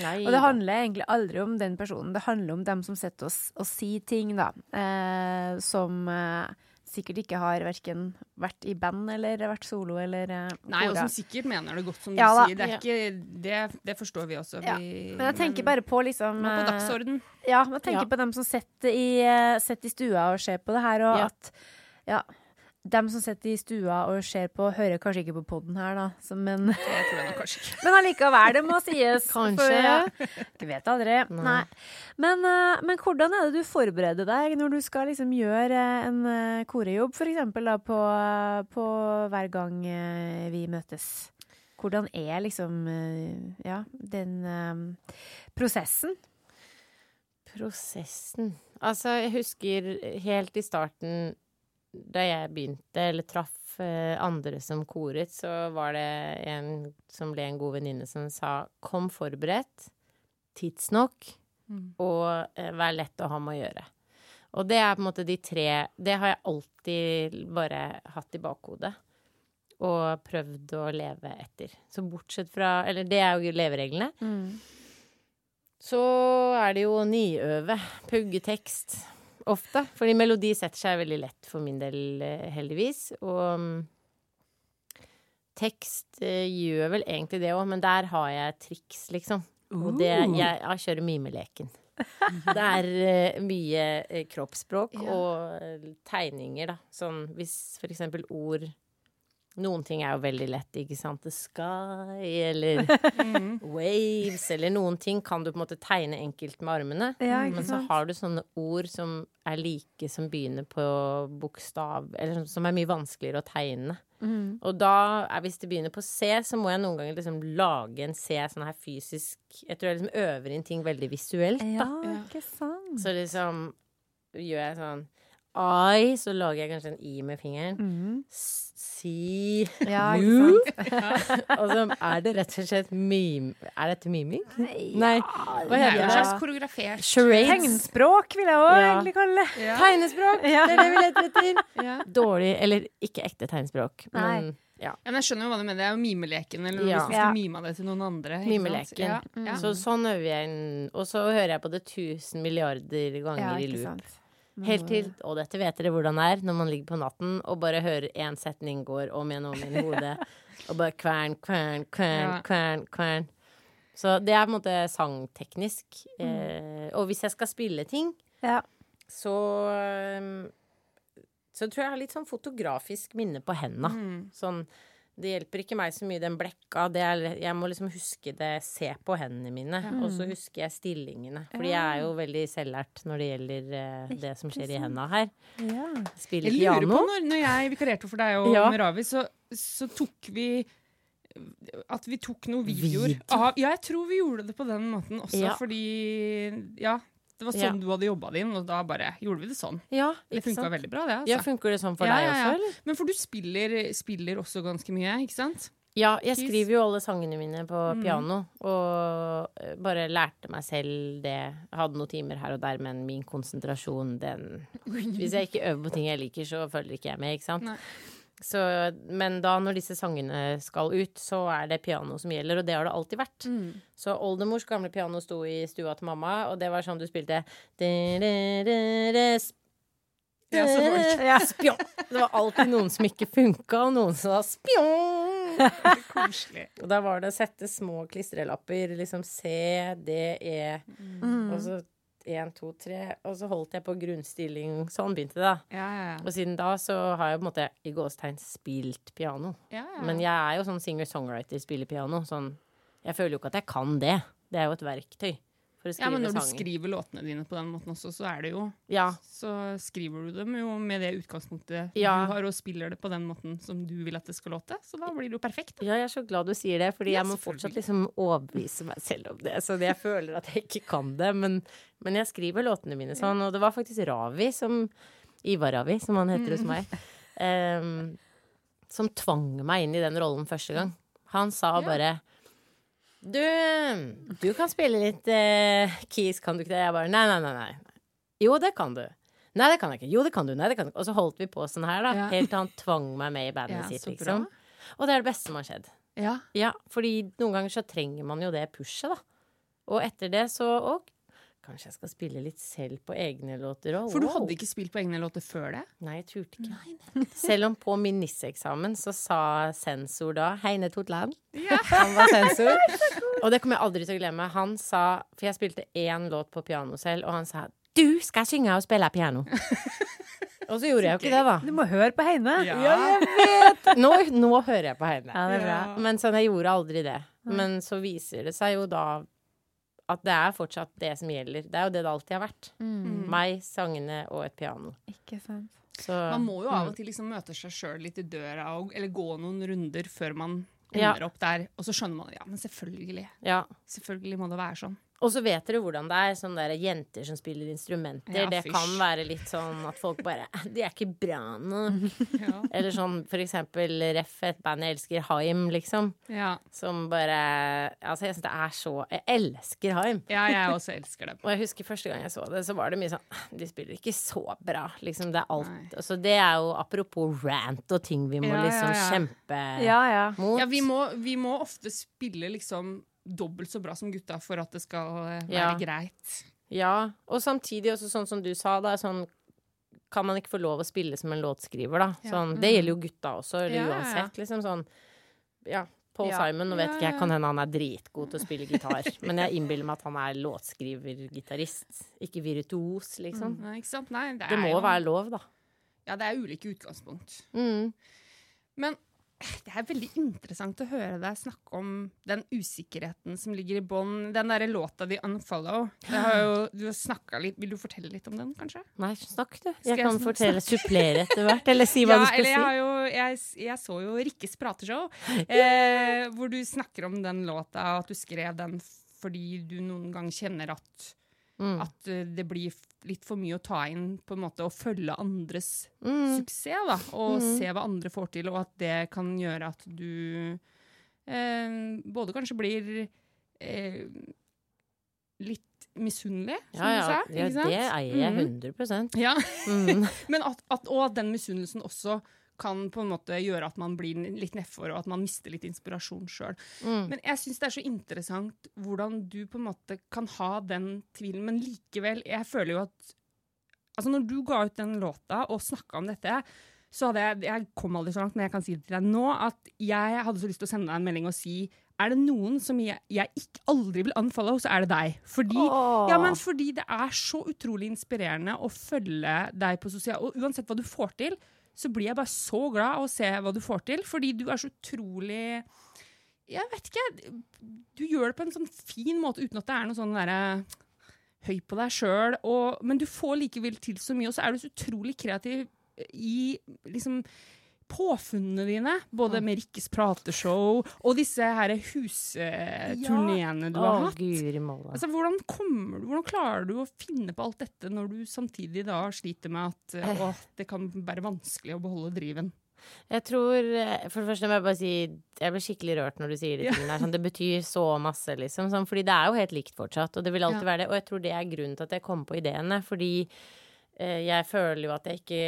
Nei, Og det handler egentlig aldri om den personen, det handler om dem som sitter og, og sier ting, da. Eh, som eh, sikkert ikke har verken vært i band eller vært solo eller eh, Nei, og som sikkert mener det godt, som Ja du sier. Det, er ikke, det, det forstår vi også. Ja, Vi, Men jeg tenker bare på liksom på eh, dagsorden. Ja, men jeg tenker Ja. på dem som sitter i, uh, i stua og ser på det her, og at Ja. Dem som sitter i stua og ser på, hører kanskje ikke på poden her, da, så, men Det tror jeg kanskje ikke. Men allikevel, det må sies. Kanskje. For, ja, ikke vet aldri. Nei. Nei. Men, eh, men hvordan er det du forbereder deg når du skal liksom gjøre eh, en uh, korejobb, for eksempel på, på hver gang eh, vi møtes? Hvordan er liksom eh, ja, den um, prosessen? Prosessen Altså, jeg husker helt i starten da jeg begynte, eller traff eh, andre som koret, så var det en som ble en god venninne som sa 'kom forberedt', tidsnok, Mm. og eh, vær lett å ha med å gjøre. Og det er på en måte de tre Det har jeg alltid bare hatt i bakhodet. Og prøvd å leve etter. Så bortsett fra Eller det er jo levereglene. Så er det jo å niøve. Pugge tekst. Ofte. Fordi melodi setter seg veldig lett for min del, eh, heldigvis. Og mm, tekst eh, gjør vel egentlig det òg, men der har jeg triks, liksom. Og det Jeg, jeg kjører mimeleken. Det er eh, mye kroppsspråk og tegninger, da. Sånn hvis for eksempel ord Noen ting er jo veldig lett, ikke sant. The sky, eller Mm. waves, eller noen ting kan du på en måte tegne enkelt med armene. Ja, Men så har du sånne ord som er like, som begynner på bokstav Eller som- er mye vanskeligere å tegne. Mm. Og da, hvis det begynner på C, så må jeg noen ganger liksom lage en C sånn her fysisk Jeg tror jeg liksom øver inn ting veldig visuelt, da. Ja, Ja. ikke sant? Så liksom gjør jeg sånn I, så lager jeg kanskje en I med fingeren. Mm. Si Ja, Mu. Og så er det rett og slett mime. Er dette miming? Nei. Hva heter er det? en slags koreografert Charades. Tegnspråk vil jeg òg Ja. egentlig kalle det. Ja. Tegnespråk! Ja. Det er det vi leter etter. Ja. Dårlig, eller ikke ekte tegnspråk, Nei. men ja. Ja, men jeg skjønner jo hva du mener. Det er jo mimeleken, eller Ja. hvis du skulle mima det til noen andre. Mimeleken. Ja. Mm. Så sånn øver jeg inn. Og så hører jeg på det tusen milliarder ganger Ja, i loop. sant. Helt til, og dette vet dere hvordan det er, når man ligger på natten og bare hører én setning går om igjen og om igjen i hodet, og bare kvern, kvern, kvern, kvern, kvern. Så det er på en måte sangteknisk. Mm. Eh, og hvis jeg skal spille ting, Ja. så um, så tror jeg jeg har litt sånn fotografisk minne på henda. Mm. Sånn det hjelper ikke meg så mye den blekka. Det er, jeg må liksom huske det, se på hendene mine. Og så husker jeg stillingene. Fordi jeg er jo veldig selvlært når det gjelder eh, det som skjer i henda her. Ja. Spiller Jeg lurer piano. på, når, når jeg vikarerte for deg og Ja. Meravi, så, så tok vi At vi tok noen videoer Video? av Ja, jeg tror vi gjorde det på den måten også, Ja. fordi Ja. Det var sånn du hadde jobba det inn, og da bare gjorde vi det sånn. Ja, Det funka veldig bra, det. Ja, altså. funker det sånn for Ja, deg ja, ja. også, eller? Men for du spiller, spiller også ganske mye, ikke sant? Ja, jeg Keys. skriver jo alle sangene mine på Mm. piano. Og eh, bare lærte meg selv det. Jeg hadde noen timer her og der, men min konsentrasjon, den Hvis jeg ikke øver på ting jeg liker, så følger ikke jeg med, ikke sant? Nei. Så, men da når disse sangene skal ut, så er det piano som gjelder, og det har det alltid vært. Mm. Så oldemors gamle piano sto i stua til mamma, og det var sånn du spilte Ja, så var ja, spjong. Det var alltid noen som ikke funka, og noen som sa spjong. koselig. Og da var det å sette små klistrelapper, liksom C, D, E, Mm. og så én, to, tre, og så holdt jeg på grunnstilling. Sånn begynte det, da. Ja, ja, Og siden da så har jeg på en måte i gåstegn spilt piano. ja. ja. Men jeg er jo sånn singer-songwriter, spiller piano. Sånn Jeg føler jo ikke at jeg kan det. Det er jo et verktøy ja, men når du skriver låtene dine på den måten også, så er det jo Ja, Så skriver du dem jo med det utgangspunktet Ja. du har, og spiller det på den måten som du vil at det skal låte. Så da blir det jo perfekt. ja, jeg er så glad du sier det, fordi Ja, jeg må fortsatt liksom overbevise meg selv om det. Så jeg føler at jeg ikke kan det. Men, men jeg skriver låtene mine sånn, og det var faktisk Ravi som Ivar Ravi, som han heter hos meg, um, som tvang meg inn i den rollen første gang. Han sa bare bare Du, du kan spille litt eh, keys, kan du ikke det? Jeg bare nei, nei, nei, nei. Jo, det kan du. Nei, det kan jeg ikke. Jo, det kan du. Nei, det kan du ikke. Og så holdt vi på sånn her, da. Ja. Helt til han tvang meg med i bandet Ja, sitt, liksom. Og det er det beste som har skjedd. Ja. Ja, fordi noen ganger så trenger man jo det pushet, da. Og etter det så Og kanskje jeg skal spille litt selv på egne låter òg. For du hadde ikke spilt på egne låter før det? Nei, jeg turte ikke. Selv om på min nisseeksamen så sa sensor da Heine Totland. Han var sensor. Og det kommer jeg aldri til å glemme. Han sa For jeg spilte én låt på piano selv, og han sa du skal synge og spille piano. og så gjorde jeg jo ikke det, da. Du må høre på Heine. Ja, jeg Nå, nå hører jeg på Heine. Ja, det er bra. Ja. Men sånn, jeg gjorde aldri det. Men så viser det seg jo da at det er fortsatt det som gjelder. Det er jo det det alltid har vært. Mm. Meg, sangene og et piano. Ikke sant. Så Man må jo av og til liksom møte seg sjøl litt i døra, og, eller gå noen runder før man Ja. opp der. Og så skjønner man ja, men selvfølgelig. ja. Selvfølgelig må det være sånn. Og så vet dere hvordan det er. Sånne der jenter som spiller instrumenter. Ja, det kan være litt sånn at folk bare De er ikke bra nok. Ja. Eller sånn for eksempel Ref, et band jeg elsker, Haim, liksom. Ja, Som bare Altså, jeg syns det er så Jeg elsker Haim. ja jeg også elsker det. Og jeg husker første gang jeg så det, så var det mye sånn De spiller ikke så bra. Liksom, det er alt Så altså, Det er jo apropos rant og ting vi må Ja, ja, liksom ja. kjempe Ja, ja. mot. Ja, vi må, vi må ofte spille liksom dobbelt så bra som gutta for at det skal eh, være Ja. greit. Ja, og samtidig også sånn som du sa, da, sånn kan man ikke få lov å spille som en låtskriver, da. Sånn, det gjelder jo gutta også, eller Ja, uansett. Liksom sånn Ja, Paul Ja. Simon, nå vet ikke jeg, kan hende han er dritgod til å spille gitar, men jeg innbiller meg at han er låtskriver-gitarist, ikke virtuos, liksom. Mm, ikke sant? Nei, det, Det må jo, være lov, da. Ja, det er ulike utgangspunkt. Mm. Men det er veldig interessant å høre deg snakke om den usikkerheten som ligger i bånn. Den derre låta di 'Unfollow'. Jo, du har litt, Vil du fortelle litt om den, kanskje? Nei, snakk du. Jeg jeg kan snakke? fortelle, supplere etter hvert, eller si hva ja, du skal jeg, si. har jo, jeg, jeg så jo Rikkes prateshow, eh, hvor du snakker om den låta, at du skrev den fordi du noen gang kjenner at, Mm. at eh, det blir litt for mye å ta inn på en måte og følge andres Mm. suksess, da, og mm. se hva andre får til, og at det kan gjøre at du eh, både kanskje blir eh, litt misunnelig, som Ja, ja, du sa. ja, det eier jeg Mhm. 100% Ja, mm. men at, at, og at den misunnelsen også kan på en måte gjøre at man blir litt nedfor, og at man mister litt inspirasjon sjøl. Mm. Men jeg syns det er så interessant hvordan du på en måte kan ha den tvilen, men likevel Jeg føler jo at Altså, når du ga ut den låta og snakka om dette, så hadde jeg Jeg kom aldri så langt, men jeg kan si det til deg nå, at jeg hadde så lyst til å sende deg en melding og si er det noen som jeg, jeg ikke aldri vil unfollow, så er det deg. Fordi, Åh. ja, men fordi det er så utrolig inspirerende å følge deg på sosial Og uansett hva du får til, så blir jeg bare så glad av å se hva du får til. Fordi du er så utrolig Jeg vet ikke. Du gjør det på en sånn fin måte uten at det er noe sånn derre høy på deg sjøl. Men du får likevel til så mye, og så er du så utrolig kreativ i liksom påfunnene dine, både med Rikkes prateshow og disse her husturneene du har hatt. Altså, hvordan, kommer du, hvordan klarer du å finne på alt dette når du samtidig da sliter med at eh, å, det kan være vanskelig å beholde driven? Jeg tror eh, For det første må jeg bare si Jeg blir skikkelig rørt når du sier de Ja. tingene der. Sånn, det betyr så masse, liksom. Sånn, fordi det er jo helt likt fortsatt, og det vil alltid Ja. være det. Og jeg tror det er grunnen til at jeg kom på ideene, fordi eh, jeg føler jo at jeg ikke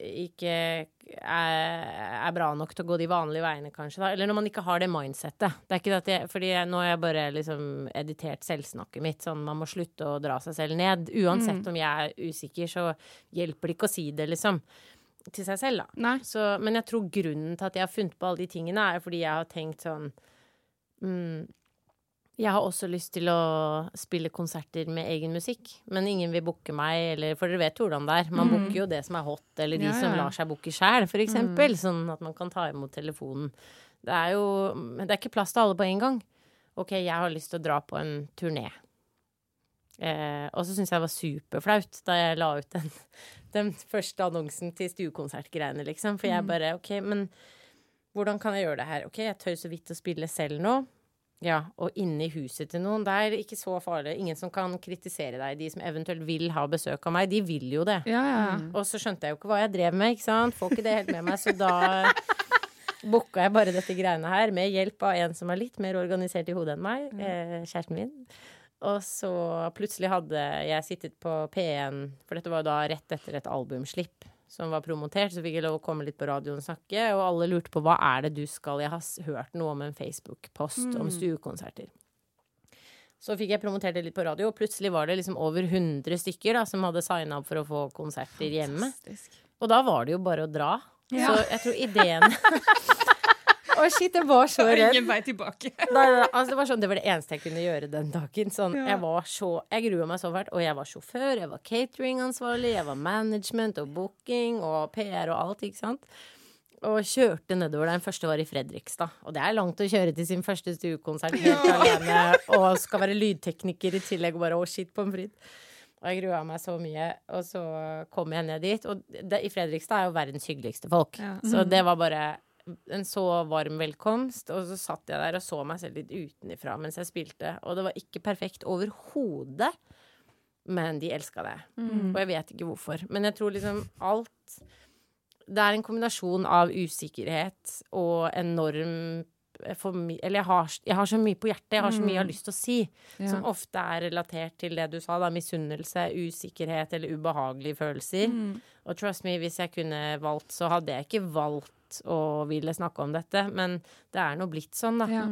ikke er, er bra nok til å gå de vanlige veiene, kanskje. Da. Eller når man ikke har det mindsettet. Det er ikke det at jeg, fordi jeg, nå har jeg bare liksom editert selvsnakket mitt. Sånn man må slutte å dra seg selv ned. Uansett Mm. om jeg er usikker, så hjelper det ikke å si det, liksom. Til seg selv, da. Så, men jeg tror grunnen til at jeg har funnet på alle de tingene, er fordi jeg har tenkt sånn mm, Jeg har også lyst til å spille konserter med egen musikk, men ingen vil booke meg, eller For dere vet hvordan det er. Man Mm. booker jo det som er hot, eller de Ja, som lar seg booke sjæl, for eksempel. Sånn at man kan ta imot telefonen. Det er jo det er ikke plass til alle på en gang. OK, jeg har lyst til å dra på en turné. Eh, og så syns jeg det var superflaut da jeg la ut den, den første annonsen til stuekonsertgreiene, liksom. For jeg bare OK, men hvordan kan jeg gjøre det her? OK, jeg tør så vidt å spille selv nå. Ja, og inne i huset til noen. Det er ikke så farlig. Ingen som kan kritisere deg. De som eventuelt vil ha besøk av meg, de vil jo det. Ja, ja. Og så skjønte jeg jo ikke hva jeg drev med, ikke sant. Får ikke det helt med meg, så da booka jeg bare dette greiene her med hjelp av en som er litt mer organisert i hodet enn meg, eh, kjæresten min. Og så plutselig hadde jeg sittet på P1, for dette var jo da rett etter et albumslipp som var promotert, så fikk jeg lov å komme litt på radioen og snakke, og alle lurte på hva er det du skal Jeg har hørt noe om en Facebook-post om stuekonserter. Så fikk jeg promotert det litt på radio, og plutselig var det liksom over 100 stykker da, som hadde signa opp for å få konserter hjemme. Fantastisk. Og da var det jo bare å dra. Ja. Så jeg tror ideen Å, shit, jeg var så redd. ingen vei tilbake. Nei, nei, altså, det, var sånn, det var det eneste jeg kunne gjøre den dagen. Sånn, Ja. Jeg var så Jeg grua meg så fælt. Og jeg var sjåfør, jeg var cateringansvarlig, jeg var management og booking og PR og alt, ikke sant. Og kjørte nedover. Den første var i Fredrikstad. Og det er langt å kjøre til sin første stuekonsert helt alene. Og skal være lydtekniker i tillegg. Og bare å, shit, pommes frites. Og jeg grua meg så mye. Og så kom jeg ned dit. Og det, i Fredrikstad er jo verdens hyggeligste folk. Ja. Så det var bare en så varm velkomst. Og så satt jeg der og så meg selv litt utenifra mens jeg spilte. Og det var ikke perfekt overhodet. Men de elska det. Og jeg vet ikke hvorfor. Men jeg tror liksom alt Det er en kombinasjon av usikkerhet og enorm for mi- Eller jeg har, jeg har så mye på hjertet, jeg har så mye jeg har lyst til å si. Ja. Som ofte er relatert til det du sa, da. Misunnelse, usikkerhet eller ubehagelige følelser. Og trust me, hvis jeg kunne valgt, så hadde jeg ikke valgt å ville snakke om dette. Men det er nå blitt sånn, da. Ja.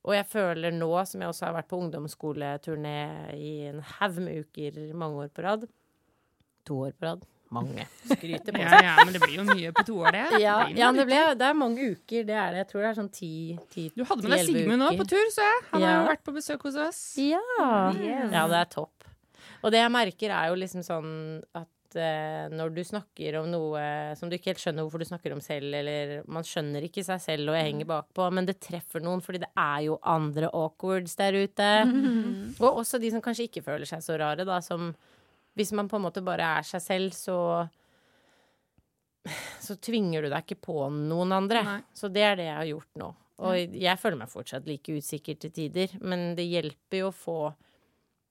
Og jeg føler nå, som jeg også har vært på ungdomsskoleturné i en haug med uker mange år på rad To år på rad. Mange. Skryter på Ja, seg. ja, men det blir jo mye på to år, det. Ja, det, ja det, ble, det er mange uker, det er det. Jeg tror det er sånn ti, ti Du hadde med deg Sigmund nå på tur, så jeg. Han har jo vært på besøk hos oss. Ja. Yes. ja, det er topp. Og det jeg merker, er jo liksom sånn at eh, når du snakker om noe som du ikke helt skjønner hvorfor du snakker om selv, eller man skjønner ikke seg selv og jeg henger bakpå, men det treffer noen fordi det er jo andre awkwards der ute. Og også de som kanskje ikke føler seg så rare, da, som hvis man på en måte bare er seg selv, så så tvinger du deg ikke på noen andre. Nei. Så det er det jeg har gjort nå. Og jeg føler meg fortsatt like usikker til tider, men det hjelper jo å få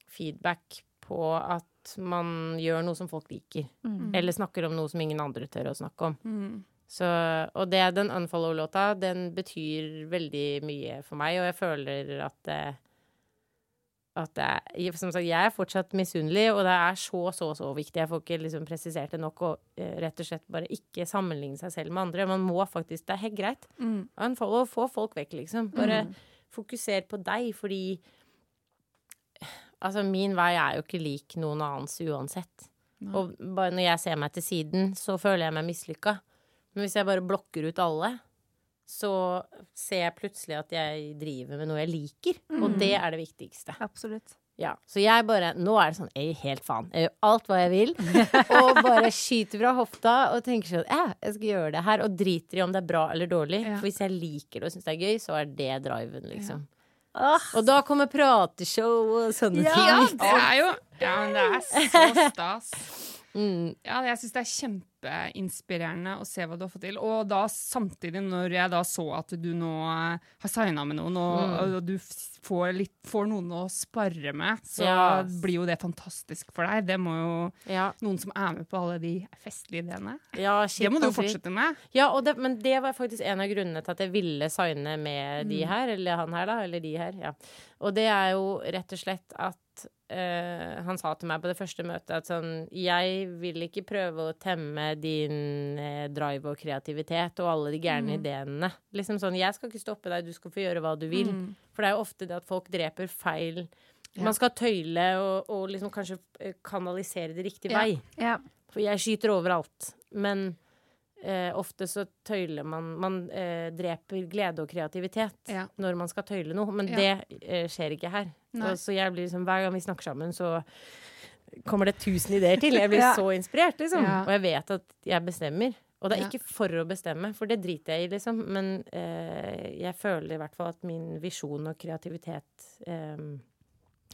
feedback på at man gjør noe som folk liker. Eller snakker om noe som ingen andre tør å snakke om. Mm. Så, og det, den unfollow-låta, den betyr veldig mye for meg, og jeg føler at det, at det er, Som sagt, jeg er fortsatt misunnelig, og det er så, så, så viktig. Jeg får ikke liksom presisert det nok å eh, rett og slett bare ikke sammenligne seg selv med andre. Man må faktisk Det er helt greit. Mm. Unfollow, få folk vekk, liksom. Bare fokuser på deg, fordi Altså, min vei er jo ikke lik noen annens uansett. Og bare når jeg ser meg til siden, så føler jeg meg mislykka. Men hvis jeg bare blokker ut alle, så ser jeg plutselig at jeg driver med noe jeg liker. Og det er det viktigste. Absolutt. Ja, Så jeg bare Nå er det sånn jeg gir helt faen. Jeg gjør alt hva jeg vil. Og bare skyter fra hofta og tenker sånn Ja, jeg skal gjøre det her. Og driter i om det er bra eller dårlig. Ja. For hvis jeg liker det og syns det er gøy, så er det driven, liksom. Åh, Og da kommer prateshow og sånne Ja, Ja, ting. det er jo Ja, men det er så stas. Mm. Ja, jeg syns det er kjempeinspirerende å se hva du har fått til. Og da samtidig, når jeg da så at du nå eh, har signa med noen, og, Mm. og du får, litt, får noen å spare med, så yes. blir jo det fantastisk for deg. Det må jo Ja, noen som er med på alle de festlige ideene. ja, Det må du jo fortsette med. Ja, og det, men det var faktisk en av grunnene til at jeg ville signe med de her, eller han her, da, eller de her. Ja. Og det er jo rett og slett at eh, han sa til meg på det første møtet at sånn Jeg vil ikke prøve å temme din eh, drive og kreativitet og alle de gærne ideene. Liksom sånn, Jeg skal ikke stoppe deg, du skal få gjøre hva du vil. For det er jo ofte det at folk dreper feil. Man skal tøyle og, og liksom kanskje eh, kanalisere det riktig Ja. vei. ja. For jeg skyter overalt. Men eh, ofte så tøyler man Man eh, dreper glede og kreativitet Ja. når man skal tøyle noe. Men Ja. det eh, skjer ikke her. Og, så jeg blir liksom Hver gang vi snakker sammen, så kommer det tusen ideer til. Jeg blir Ja. så inspirert, liksom. Og jeg vet at jeg bestemmer. Og det er ikke for å bestemme, for det driter jeg i, liksom. Men eh, jeg føler i hvert fall at min visjon og kreativitet eh,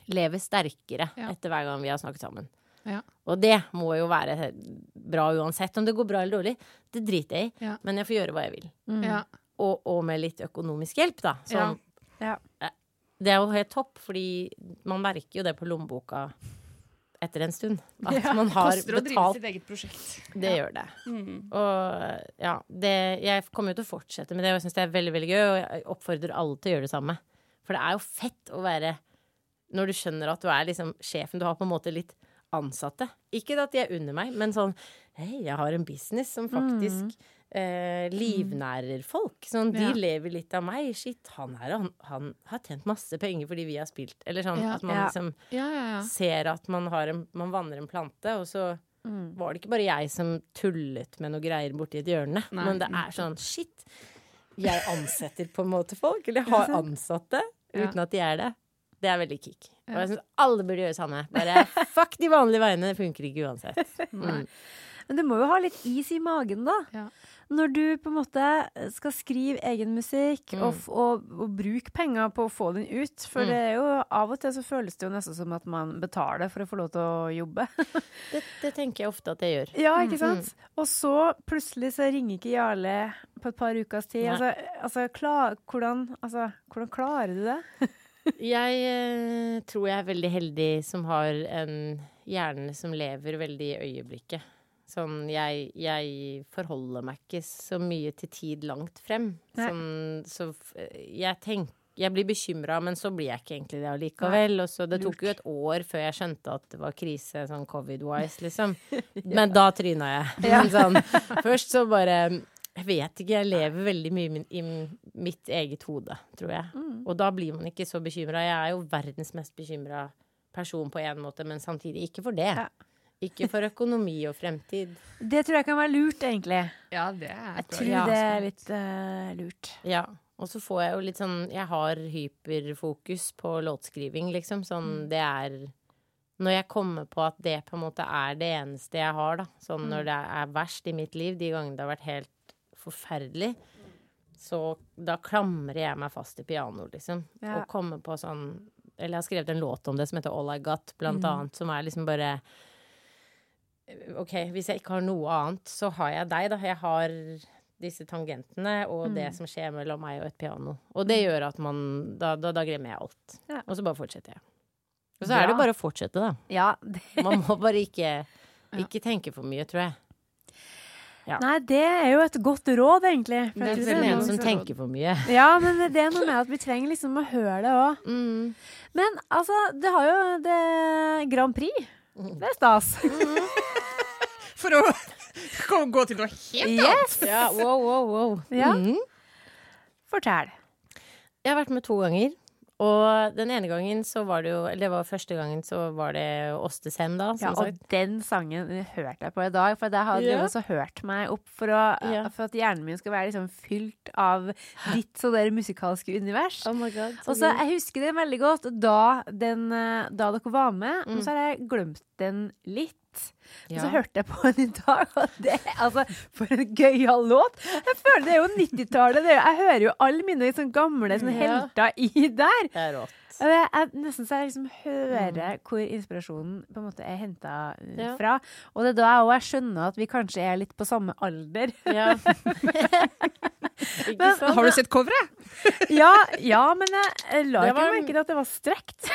lever sterkere etter hver gang vi har snakket sammen. Ja. Og det må jo være bra uansett. Om det går bra eller dårlig, det driter jeg i. Ja. Men jeg får gjøre hva jeg vil. Mm. Ja. Og, og med litt økonomisk hjelp, da. Sånn, Ja. Det er jo helt topp, fordi man merker jo det på lommeboka etter en stund. At Ja. man har Koster å drive betalt. sitt eget prosjekt. Det gjør det. Mm. Og ja, det, jeg kommer jo til å fortsette med det, og jeg syns det er veldig veldig gøy. Og jeg oppfordrer alle til å gjøre det samme. For det er jo fett å være Når du skjønner at du er liksom sjefen, du har på en måte litt ansatte. Ikke at de er under meg, men sånn Hei, jeg har en business som faktisk eh, livnærer folk. Sånn, de Ja. lever litt av meg. Shit, han her, han, han har tjent masse penger fordi vi har spilt. Eller sånn Ja. at man Ja. liksom ser at man, har en, man vanner en plante, og så Mm. var det ikke bare jeg som tullet med noe greier borti et hjørne. Nei. Men det er sånn shit. Jeg ansetter på en måte folk, eller har ansatte, uten at de er det. Det er veldig kick. Og jeg syns alle burde gjøre det samme. Bare fuck de vanlige veiene, det funker ikke uansett. Mm. Men du må jo ha litt is i magen, da. Ja. Når du på en måte skal skrive egen musikk Mm. og, og, og bruke penger på å få den ut. For Mm. det er jo av og til så føles det jo nesten som at man betaler for å få lov til å jobbe. Det, det tenker jeg ofte at jeg gjør. Ja, ikke sant? Og så plutselig så ringer ikke Jarle på et par ukers tid. Nei. Altså, altså, klar, hvordan, altså, hvordan klarer du det? Jeg eh, tror jeg er veldig heldig som har en hjerne som lever veldig i øyeblikket. Sånn, jeg, jeg forholder meg ikke så mye til tid langt frem. Sånn, så jeg tenker jeg blir bekymra, men så blir jeg ikke egentlig det allikevel. Og så det tok jo et år før jeg skjønte at det var krise sånn covid-wise, liksom. Men da tryna jeg. Sånn, først så bare Jeg vet ikke, jeg lever veldig mye i min- i mitt eget hode, tror jeg. Og da blir man ikke så bekymra. Jeg er jo verdens mest bekymra person på en måte, men samtidig ikke for det. Ja. Ikke for økonomi og fremtid. Det tror jeg kan være lurt, egentlig. Ja, det er Jeg tror det er litt uh, lurt. Ja. Og så får jeg jo litt sånn Jeg har hyperfokus på låtskriving, liksom. Sånn det er Når jeg kommer på at det på en måte er det eneste jeg har, da. Sånn når det er verst i mitt liv, de gangene det har vært helt forferdelig, så da klamrer jeg meg fast i pianoet, liksom. Ja. Og kommer på sånn Eller jeg har skrevet en låt om det som heter All I Got, blant annet, som er liksom bare OK, hvis jeg ikke har noe annet, så har jeg deg, da. Jeg har disse tangentene og det som skjer mellom meg og et piano. Og det gjør at man Da, da, da glemmer jeg alt. Ja. Og så bare fortsetter jeg. Og så er det bare å fortsette, da. Ja, Man må bare ikke, ikke tenke for mye, tror jeg. Ja. Nei, det er jo et godt råd, egentlig. For Det er er en som tenker for mye. Ja, men det er noe med at vi trenger liksom å høre det òg. Mm. Men altså, det har jo det Grand Prix. Det er stas. For å gå- til noe helt Yes! Ja, wow, wow, wow. Ja. Mm. Fortell. Jeg har vært med to ganger. Og den ene gangen så var det jo Eller det var første gangen så var det oss til Sem, da, Ja, og sagt. den sangen hørte jeg på i dag, for jeg hadde Ja. også og hørt meg opp for, å, Ja. for at hjernen min skal være liksom fylt av ditt sånn der musikalske univers. Oh my god. Og så Jeg husker det veldig godt da, den, eh, da dere var med, Mm. og så har jeg glemt den litt. Og så hørte jeg på den i dag, og det Altså, for en gøyal låt! Jeg føler det er jo 90-tallet. det er jo- Jeg hører jo alle mine sånn gamle sånn helter i der. Det er rått. Jeg, det er nesten så jeg liksom hører hvor inspirasjonen på en måte er henta Ja. fra. Og det er da jeg òg skjønner at vi kanskje er litt på samme alder. Ja. Ikke Men- Har du sett coveret? ja, ja, men jeg, jeg la ikke var- merke til at det var strekt.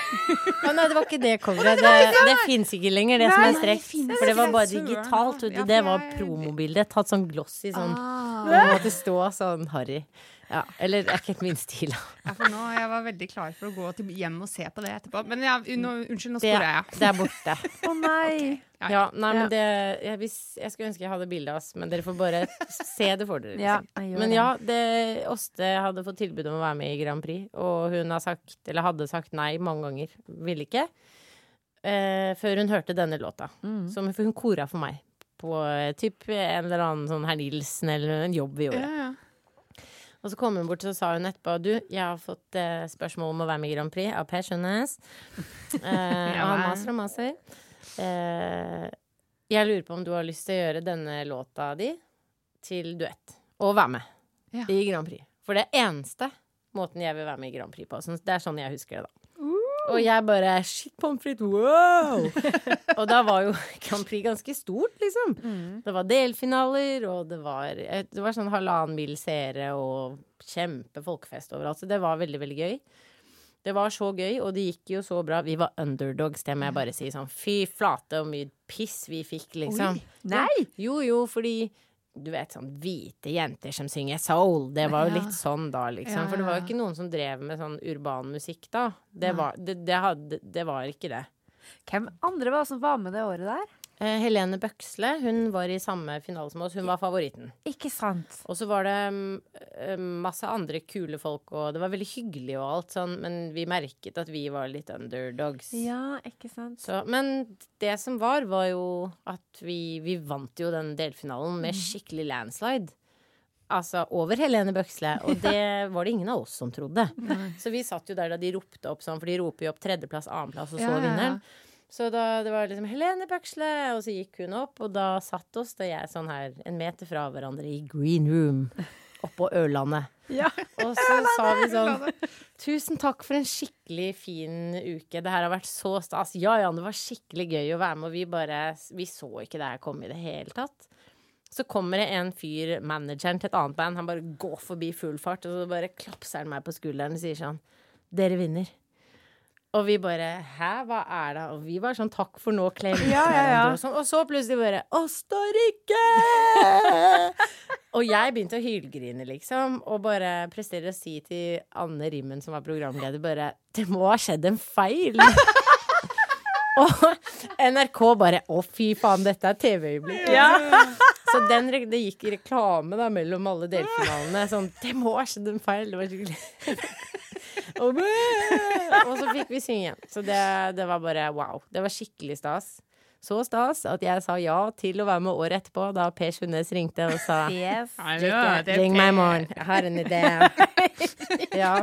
Nei, det var ikke det coveret. Det, det fins ikke lenger, det som Nei, er strekt. det finnes For det var bare digitalt. ja. Det var jeg- promobildet. Tatt sånn glossy sånn. Ah. Det måtte stå sånn harry. Ja, eller det er ikke helt min stil. Ja, for nå, Jeg var veldig klar for å gå til hjem og se på det etterpå. Men ja, nå, unnskyld, nå sporer jeg. det er borte. Å nei. Ja, Ja, nei, men det jeg, hvis, jeg skulle ønske jeg hadde bilde av oss, men dere får bare se det for dere. Liksom. jeg Men ja, det, Åste hadde fått tilbud om å være med i Grand Prix, og hun har sagt, eller hadde sagt nei mange ganger. Ville ikke. Eh, før hun hørte denne låta. Mm. Som for hun kora for meg på eh, typ en eller annen sånn Herr Nilsen eller en jobb vi gjorde. Ja, ja. Og så kom hun bort og sa hun etterpå Du, jeg har fått eh, spørsmål om å være med i Grand Prix av Per Skjønnes. Eh, Ja, han maser og maser. Eh, jeg lurer på om du har lyst til å gjøre denne låta di til duett. Og være med Ja. i Grand Prix. For det eneste måten jeg vil være med i Grand Prix på. Det er sånn jeg husker det, da. Og jeg bare Shit, pommes frites, wow! og da var jo Grand Prix ganske stort, liksom. Det var delfinaler, og det var, det var sånn halvannen mil seere og kjempe folkefest overalt. Så det var veldig, veldig gøy. Det var så gøy, og det gikk jo så bra. Vi var underdogs, det må jeg bare si. Sånn fy flate og mye piss vi fikk, liksom. Nei! Jo, jo, fordi du vet sånn hvite jenter som synger soul. Det var jo Ja. litt sånn da, liksom. For det var jo ikke noen som drev med sånn urban musikk da. Det var, det, det hadde, det var ikke det. Hvem andre var som var med det året der? Eh, Helene Bøksle, hun var i samme finale som oss. Hun var favoritten. Ikke sant. Og så var det mm, eh, masse andre kule folk, og det var veldig hyggelig og alt sånn, men vi merket at vi var litt underdogs. Ja, ikke sant. Så, men det som var, var jo at vi, vi vant jo den delfinalen med skikkelig landslide. Altså over Helene Bøksle, og det var det ingen av oss som trodde. Så vi satt jo der da de ropte opp sånn, for de roper jo opp tredjeplass, annenplass og så Ja, ja, ja. Så da det var liksom Helene Bøksle, og så gikk hun opp, og da satt oss da jeg sånn her en meter fra hverandre i green room oppå Ørlandet. Ja. Og så sa vi sånn Tusen takk for en skikkelig fin uke. Det her har vært så stas. Ja, ja, det var skikkelig gøy å være med, og vi bare Vi så ikke det her komme i det hele tatt. Så kommer det en fyr, manageren til et annet band, han bare går forbi full fart, og så bare klapser han meg på skulderen og sier sånn Dere vinner. Og vi bare Hæ, hva er det? Og vi var sånn takk for nå, klem. Ja, ja, ja. Og, sånn, og så plutselig bare Østerrike! og jeg begynte å hylgrine, liksom, og bare presterer å si til Anne Rimmen, som var programleder, bare Det må ha skjedd en feil. og NRK bare Å, fy faen, dette er TV-øyeblikk. Så den, det gikk reklame da mellom alle delfinalene. Sånn Det må ha skjedd en feil. Det var skikkelig og, og så fikk vi synge. Så det, det var bare wow. Det var skikkelig stas. Så stas at jeg sa ja til å være med året etterpå, da Per Sundnes ringte og sa Yes. Ring meg i morgen. Jeg har en idé. ja.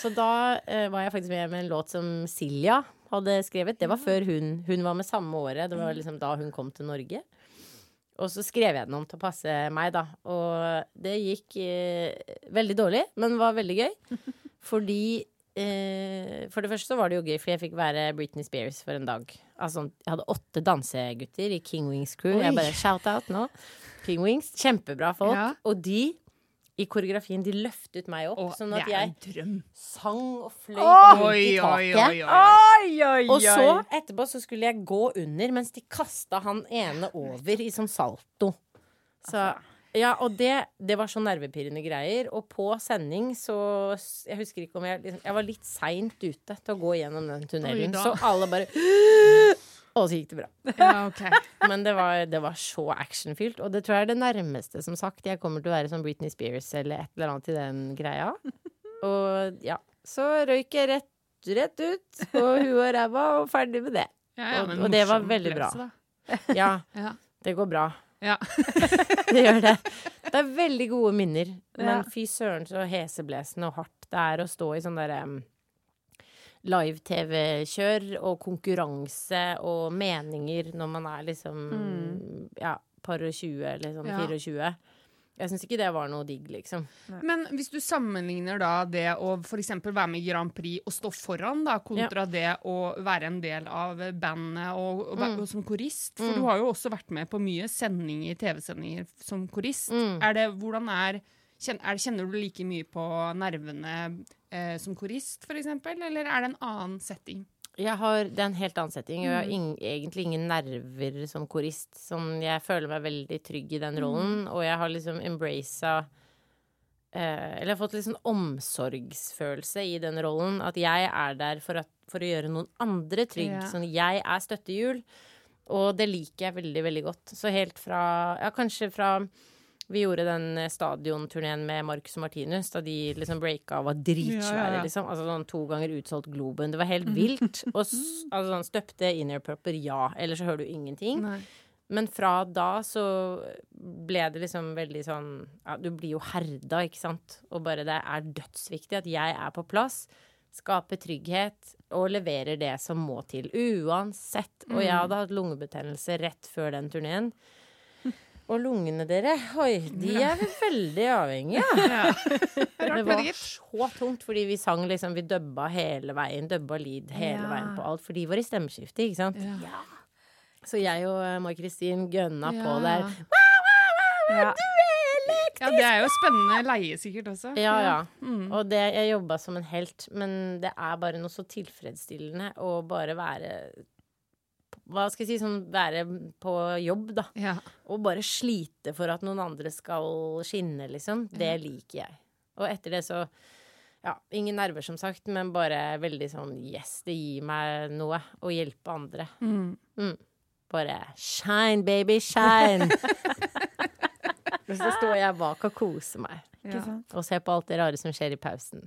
Så da uh, var jeg faktisk med med en låt som Silja hadde skrevet. Det var før hun. Hun var med samme året. Det var liksom da hun kom til Norge. Og så skrev jeg den om til å passe meg, da. Og det gikk eh, veldig dårlig, men var veldig gøy. Fordi eh, For det første så var det jo gøy, for jeg fikk være Britney Spears for en dag. Altså, jeg hadde åtte dansegutter i King Wings crew. Oi. Jeg bare shout-out nå. King Wings. Kjempebra folk. Ja. Og de i koreografien, de løftet meg opp, Åh, sånn at jeg drøm. sang og fløy på rundt i taket. oi, oi. Oi, oi, Og så etterpå så skulle jeg gå under mens de kasta han ene over i sånn salto. Så ja, og det, det var så nervepirrende greier. Og på sending så Jeg husker ikke om jeg liksom, Jeg var litt seint ute til å gå gjennom den tunnelen, Oi så alle bare Og så gikk det bra. Ja, okay. Men det var, det var så actionfylt. Og det tror jeg er det nærmeste, som sagt, jeg kommer til å være som Britney Spears eller et eller annet i den greia. Og ja, så røyk jeg rett, rett ut på huet og ræva og ferdig med det. Ja, ja, Og- og det var veldig bra. Ja, Ja. det går bra. Ja. Det gjør det. Det er veldig gode minner. Men fy søren så heseblesende og hardt det er å stå i sånn derre live-TV-kjør og konkurranse og meninger når man er liksom ja, par og 20 eller sånn Ja. 24. Jeg syns ikke det var noe digg, liksom. Men hvis du sammenligner da det å f.eks. være med i Grand Prix og stå foran, da, kontra det å være en del av bandet og, og, være- og som korist For du har jo også vært med på mye sendinger, TV-sendinger som korist. Mm. Er det, hvordan er Kjenner du like mye på nervene eh, som korist, f.eks., eller er det en annen setting? Jeg har, det er en helt annen setting. Jeg har ing- egentlig ingen nerver som korist. Sånn, jeg føler meg veldig trygg i den rollen, og jeg har liksom embraca eh, Eller jeg har fått litt sånn omsorgsfølelse i den rollen. At jeg er der for, at, for å gjøre noen andre trygg. Ja. Sånn, jeg er støttehjul, og det liker jeg veldig, veldig godt. Så helt fra Ja, kanskje fra vi gjorde den eh, stadionturneen med Marcus og Martinus da de liksom breaka og var dritsvære, Ja, ja, liksom. Altså sånn to ganger utsolgt Globen. Det var helt vilt. Og altså, sånn, støpte Inner Purper ja. Ellers så hører du ingenting. Nei. Men fra da så ble det liksom veldig sånn Ja, du blir jo herda, ikke sant? Og bare det er dødsviktig at jeg er på plass. Skaper trygghet og leverer det som må til. Uansett. Og jeg hadde hatt lungebetennelse rett før den turneen. Og lungene dere, oi, de er vi veldig avhengige av. Det var så tungt, fordi vi sang liksom Vi dubba hele veien. Dubba lyd hele veien på alt. For de var i stemmeskiftet, ikke sant? Ja. Så jeg og eh, Mai-Kristin gønna på der. Ja. Ja, det er jo spennende leie sikkert også. Ja, ja. Mm. Og det, jeg jobba som en helt, men det er bare noe så tilfredsstillende å bare være Hva skal jeg si, sånn være på jobb, da. Ja. Og bare slite for at noen andre skal skinne, liksom. Det liker jeg. Og etter det så Ja, ingen nerver, som sagt, men bare veldig sånn yes, det gir meg noe å hjelpe andre. Mm. Mm. Bare shine, baby, shine! Og så står jeg bak og koser meg. Ja. Og ser på alt det rare som skjer i pausen.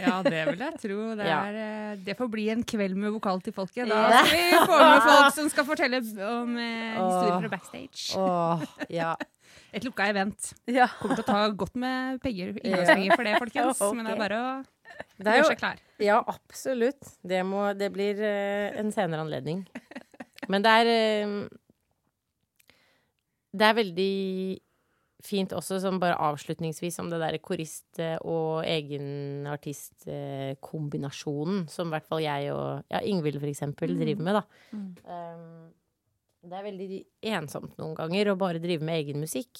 Ja, det vil jeg tro. Det, er, eh, det får bli en kveld med vokal til folket. Da skal vi få med folk som skal fortelle om eh, historier fra backstage. Åh, ja. Et lukka event. Ja. Kommer til å ta godt med penger, inngangspenger for det, folkens. Okay. Men det er bare å Det er gjøre seg klar. ja, absolutt. Det, må, det blir eh, en senere anledning. Men det er eh, Det er veldig fint også, som bare avslutningsvis, om det derre korist- eh, og egenartist-kombinasjonen, som i hvert fall jeg og ja, Ingvild for eksempel driver med, da. Um, det er veldig ensomt noen ganger å bare drive med egen musikk.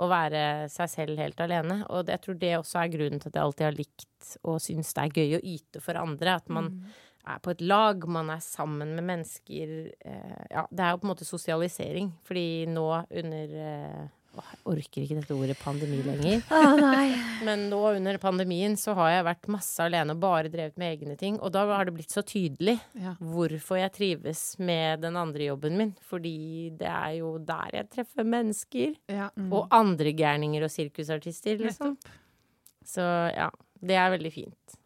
Og være seg selv helt alene. Og jeg tror det også er grunnen til at jeg alltid har likt og syns det er gøy å yte for andre. At man er på et lag, man er sammen med mennesker. Eh, ja, det er jo på en måte sosialisering. Fordi nå under eh, åh, Jeg orker ikke dette ordet pandemi lenger. Nei. Men nå under pandemien så har jeg vært masse alene og bare drevet med egne ting. Og da har det blitt så tydelig Ja. hvorfor jeg trives med den andre jobben min. Fordi det er jo der jeg treffer mennesker. Ja. Og andre gærninger og sirkusartister, liksom. Så ja, det er veldig fint.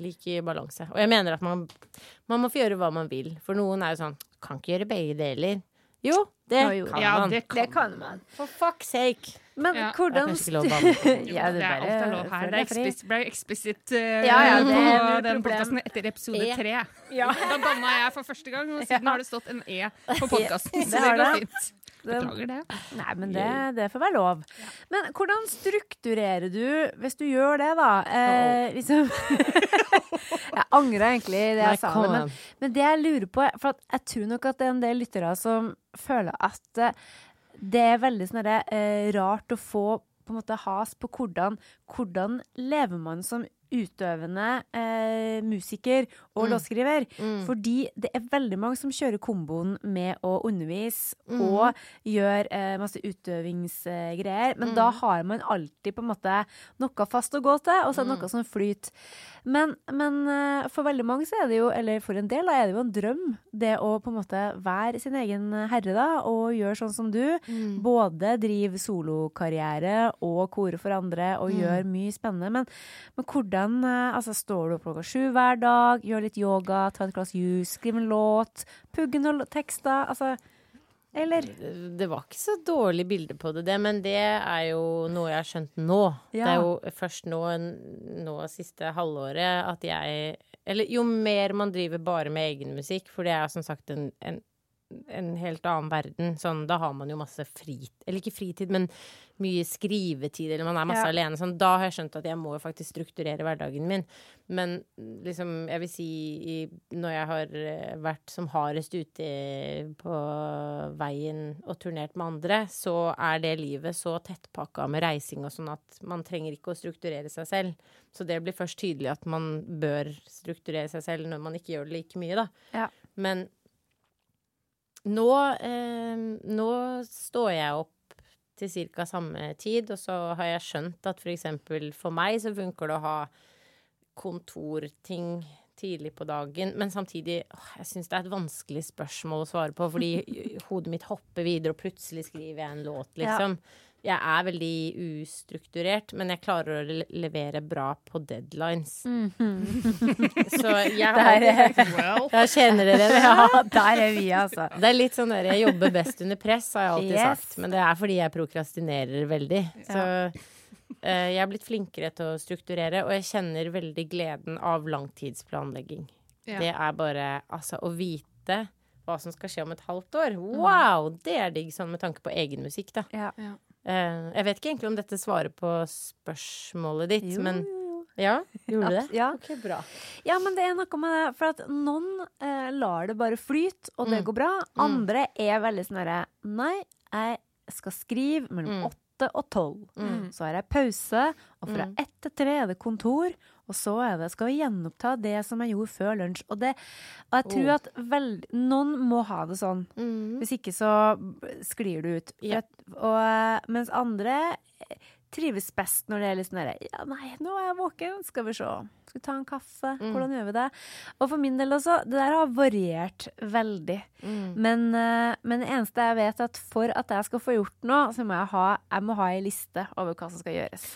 Lik balanse. Og jeg mener at man, man må få gjøre hva man vil. For noen er jo sånn Kan ikke gjøre begge deler. Jo, det Ja, jo. kan ja, man. det kan, Det kan man. For fuck's sake. Men Ja. Det er hvordan kanskje ikke lov Ja, det, det er alt er lov her. Det er deg ble eksplisitt uh, Ja, ja, det på den podkasten etter episode E. tre. Ja. Da banna jeg for første gang, og siden har det stått en E på podkasten. Så det går fint. Beklager det. Nei, men det, det får være lov. Men hvordan strukturerer du, hvis du gjør det, da? Eh, liksom Jeg angrer egentlig det jeg sa, men, men det jeg lurer på For at jeg tror nok at det er en del lyttere som føler at eh, det er veldig sånn det, eh, rart å få på en måte has på hvordan, hvordan lever man som utøvende eh, musiker og Mm. låtskriver. Mm. Fordi det er veldig mange som kjører komboen med å undervise mm. og gjør eh, masse utøvingsgreier. Men Mm. da har man alltid på en måte noe fast å gå til, og så er det Mm. noe som flyter. Men, men eh, for veldig mange så er det jo, eller for en del, da er det jo en drøm, det å på en måte være sin egen herre, da, og gjøre sånn som du. Mm. Både drive solokarriere og kore for andre og Mm. gjøre mye spennende. Men, men hvordan eh, Altså, står du opp klokka sju hver dag, gjør litt yoga, ta et glass juice, skrive en låt, pugge noen tekster? Altså Eller? Det var ikke så dårlig bilde på det, det, men det er jo noe jeg har skjønt nå. Det er jo først nå, nå siste halvåret at jeg Eller jo mer man driver bare med egen musikk, for det er som sagt en, en, en helt annen verden. Sånn, da har man jo masse fritid Eller ikke fritid, men mye skrivetid, eller man er masse Ja. alene. Sånn, da har jeg skjønt at jeg må jo faktisk strukturere hverdagen min. Men liksom, jeg vil si i, når jeg har eh, vært som hardest ute på veien og turnert med andre, så er det livet så tettpakka med reising og sånn at man trenger ikke å strukturere seg selv. Så det blir først tydelig at man bør strukturere seg selv når man ikke gjør det like mye, da. Ja. Men nå, eh, nå står jeg opp til ca. samme tid, og så har jeg skjønt at for eksempel for meg så funker det å ha kontorting tidlig på dagen, men samtidig åh, Jeg syns det er et vanskelig spørsmål å svare på, fordi hodet mitt hopper videre, og plutselig skriver jeg en låt, liksom. Jeg er veldig ustrukturert, men jeg klarer å le levere bra på deadlines. Så jeg har Der er, kjenner dere det? Ja. ja, der er vi, altså. Det er litt sånn der jeg jobber best under press, har jeg alltid Yes. sagt. Men det er fordi jeg prokrastinerer veldig. Så uh, jeg er blitt flinkere til å strukturere, og jeg kjenner veldig gleden av langtidsplanlegging. Ja. Det er bare altså å vite hva som skal skje om et halvt år. Wow! Det er digg sånn med tanke på egen musikk, da. Ja. Eh, jeg vet ikke egentlig om dette svarer på spørsmålet ditt, Jo, men ja, gjorde det? Ja. Ok, bra. Ja, men det er noe med det. For at noen eh, lar det bare flyte, og det Mm. går bra. Mm. Andre er veldig sånn herre Nei, jeg skal skrive mellom Mm. åtte og tolv. Mm. Så har jeg pause, og fra Mm. ett til tre er det kontor. Og så er det, skal vi gjenoppta det som jeg gjorde før lunsj. Og, det, og jeg tror Oh. at veld, noen må ha det sånn. Mm. Hvis ikke så sklir du ut. Yep. Og, eh, mens andre trives best når det er litt sånn derre Ja, nei, nå er jeg våken, skal vi se. Skal vi ta en kaffe? Mm. Hvordan gjør vi det? Og for min del også, det der har variert veldig. Mm. Men, eh, men det eneste jeg vet, er at for at jeg skal få gjort noe, så må jeg ha, jeg må ha ei liste over hva som skal gjøres.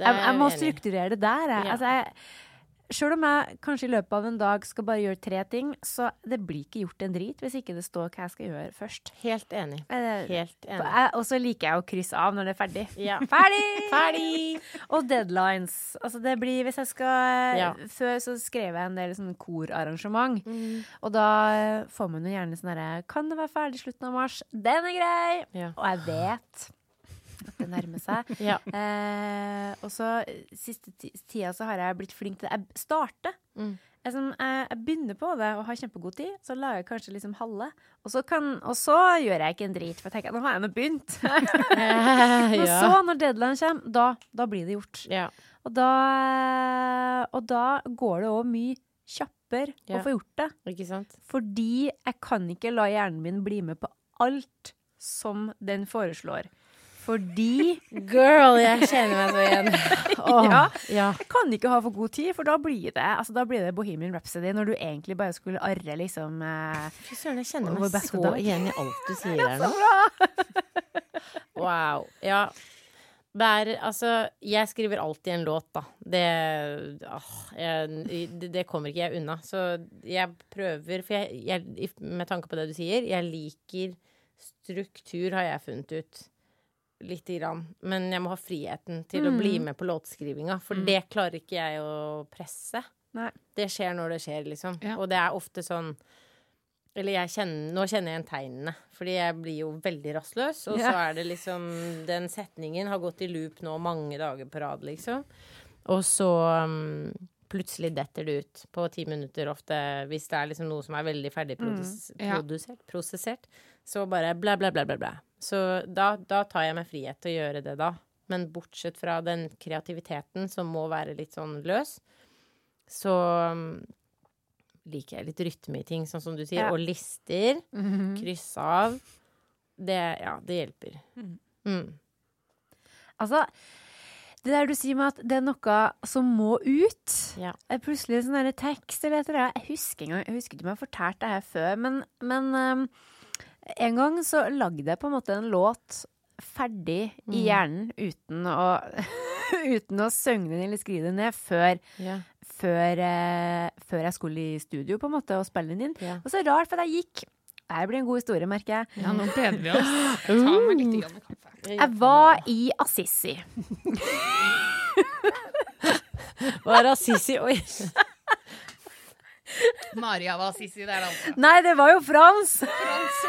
Jeg, jeg må strukturere det der. Jeg. Ja. Altså, jeg, Sjøl om jeg kanskje i løpet av en dag skal bare gjøre tre ting, så det blir ikke gjort en drit hvis ikke det står hva jeg skal gjøre først. Helt enig. Eh, Helt enig. Og så liker jeg å krysse av når det er ferdig. Ja. Ferdig! Ferdig! Og deadlines. Altså det blir, hvis jeg skal Ja. Før så skrev jeg en del sånn korarrangement. Mm. Og da eh, får man jo gjerne sånn herre Kan det være ferdig slutten av mars? Den er grei! Ja. Og jeg vet at det nærmer seg. Ja. Eh, og så eh, siste ti- tida så har jeg blitt flink til det. Jeg starter. Mm. Jeg, sånn, jeg, jeg begynner på det og har kjempegod tid, så lager jeg kanskje liksom halve. Og så, kan, og så gjør jeg ikke en drit, for jeg tenker nå har jeg nå begynt. Men ja. så, når deadline kommer, da, da blir det gjort. ja. Og da, og da går det òg mye kjappere Ja. å få gjort det. Ikke sant? Fordi jeg kan ikke la hjernen min bli med på alt som den foreslår. Fordi Girl, jeg kjenner meg så igjen. Oh, Ja. ja. kan ikke ha for god tid, for da blir det, altså, da blir det Bohemian Rhapsody når du egentlig bare skulle arre liksom eh, Fy søren, jeg kjenner meg så dag. igjen i alt du sier her nå. Wow. Ja. Det er altså Jeg skriver alltid en låt, da. Det åh, jeg, det, det kommer ikke jeg unna. Så jeg prøver For jeg, jeg, med tanke på det du sier, jeg liker struktur, har jeg funnet ut. Lite grann. Men jeg må ha friheten til å bli med på låtskrivinga, for det klarer ikke jeg å presse. Nei. Det skjer når det skjer, liksom. Ja. Og det er ofte sånn Eller jeg kjenner, nå kjenner jeg igjen tegnene, fordi jeg blir jo veldig rastløs. Og så er det liksom Den setningen har gått i loop nå mange dager på rad, liksom. Og så um, plutselig detter det ut på ti minutter ofte, hvis det er liksom noe som er veldig ferdig produs Ja. prosessert. Så bare bla, bla, bla, bla, bla. Så da, da tar jeg meg frihet til å gjøre det da. Men bortsett fra den kreativiteten som må være litt sånn løs, så um, liker jeg litt rytme i ting, sånn som du sier. Ja. Og lister. Mhm. Kryss av. Det, ja, det hjelper. Mm. Altså, det der du sier med at det er noe som må ut Ja. Plutselig sånn der tekst eller et eller annet. Jeg husker, jeg husker ikke om jeg har fortalt det her før, men, men ehm, en gang så lagde jeg på en måte en låt ferdig i hjernen uten å Uten å synge den eller skrive den ned før, yeah. før, eh, før jeg skulle i studio på en måte og spille den inn. Yeah. Og så rart, for jeg gikk Det blir en god historie, merker jeg. Ja, nå gleder vi oss. Ta meg litt grann kaffe. Jeg var i Assisi. Var Assisi Oi. Maria var Sissi der, altså. Nei, det var jo Frans! Frans.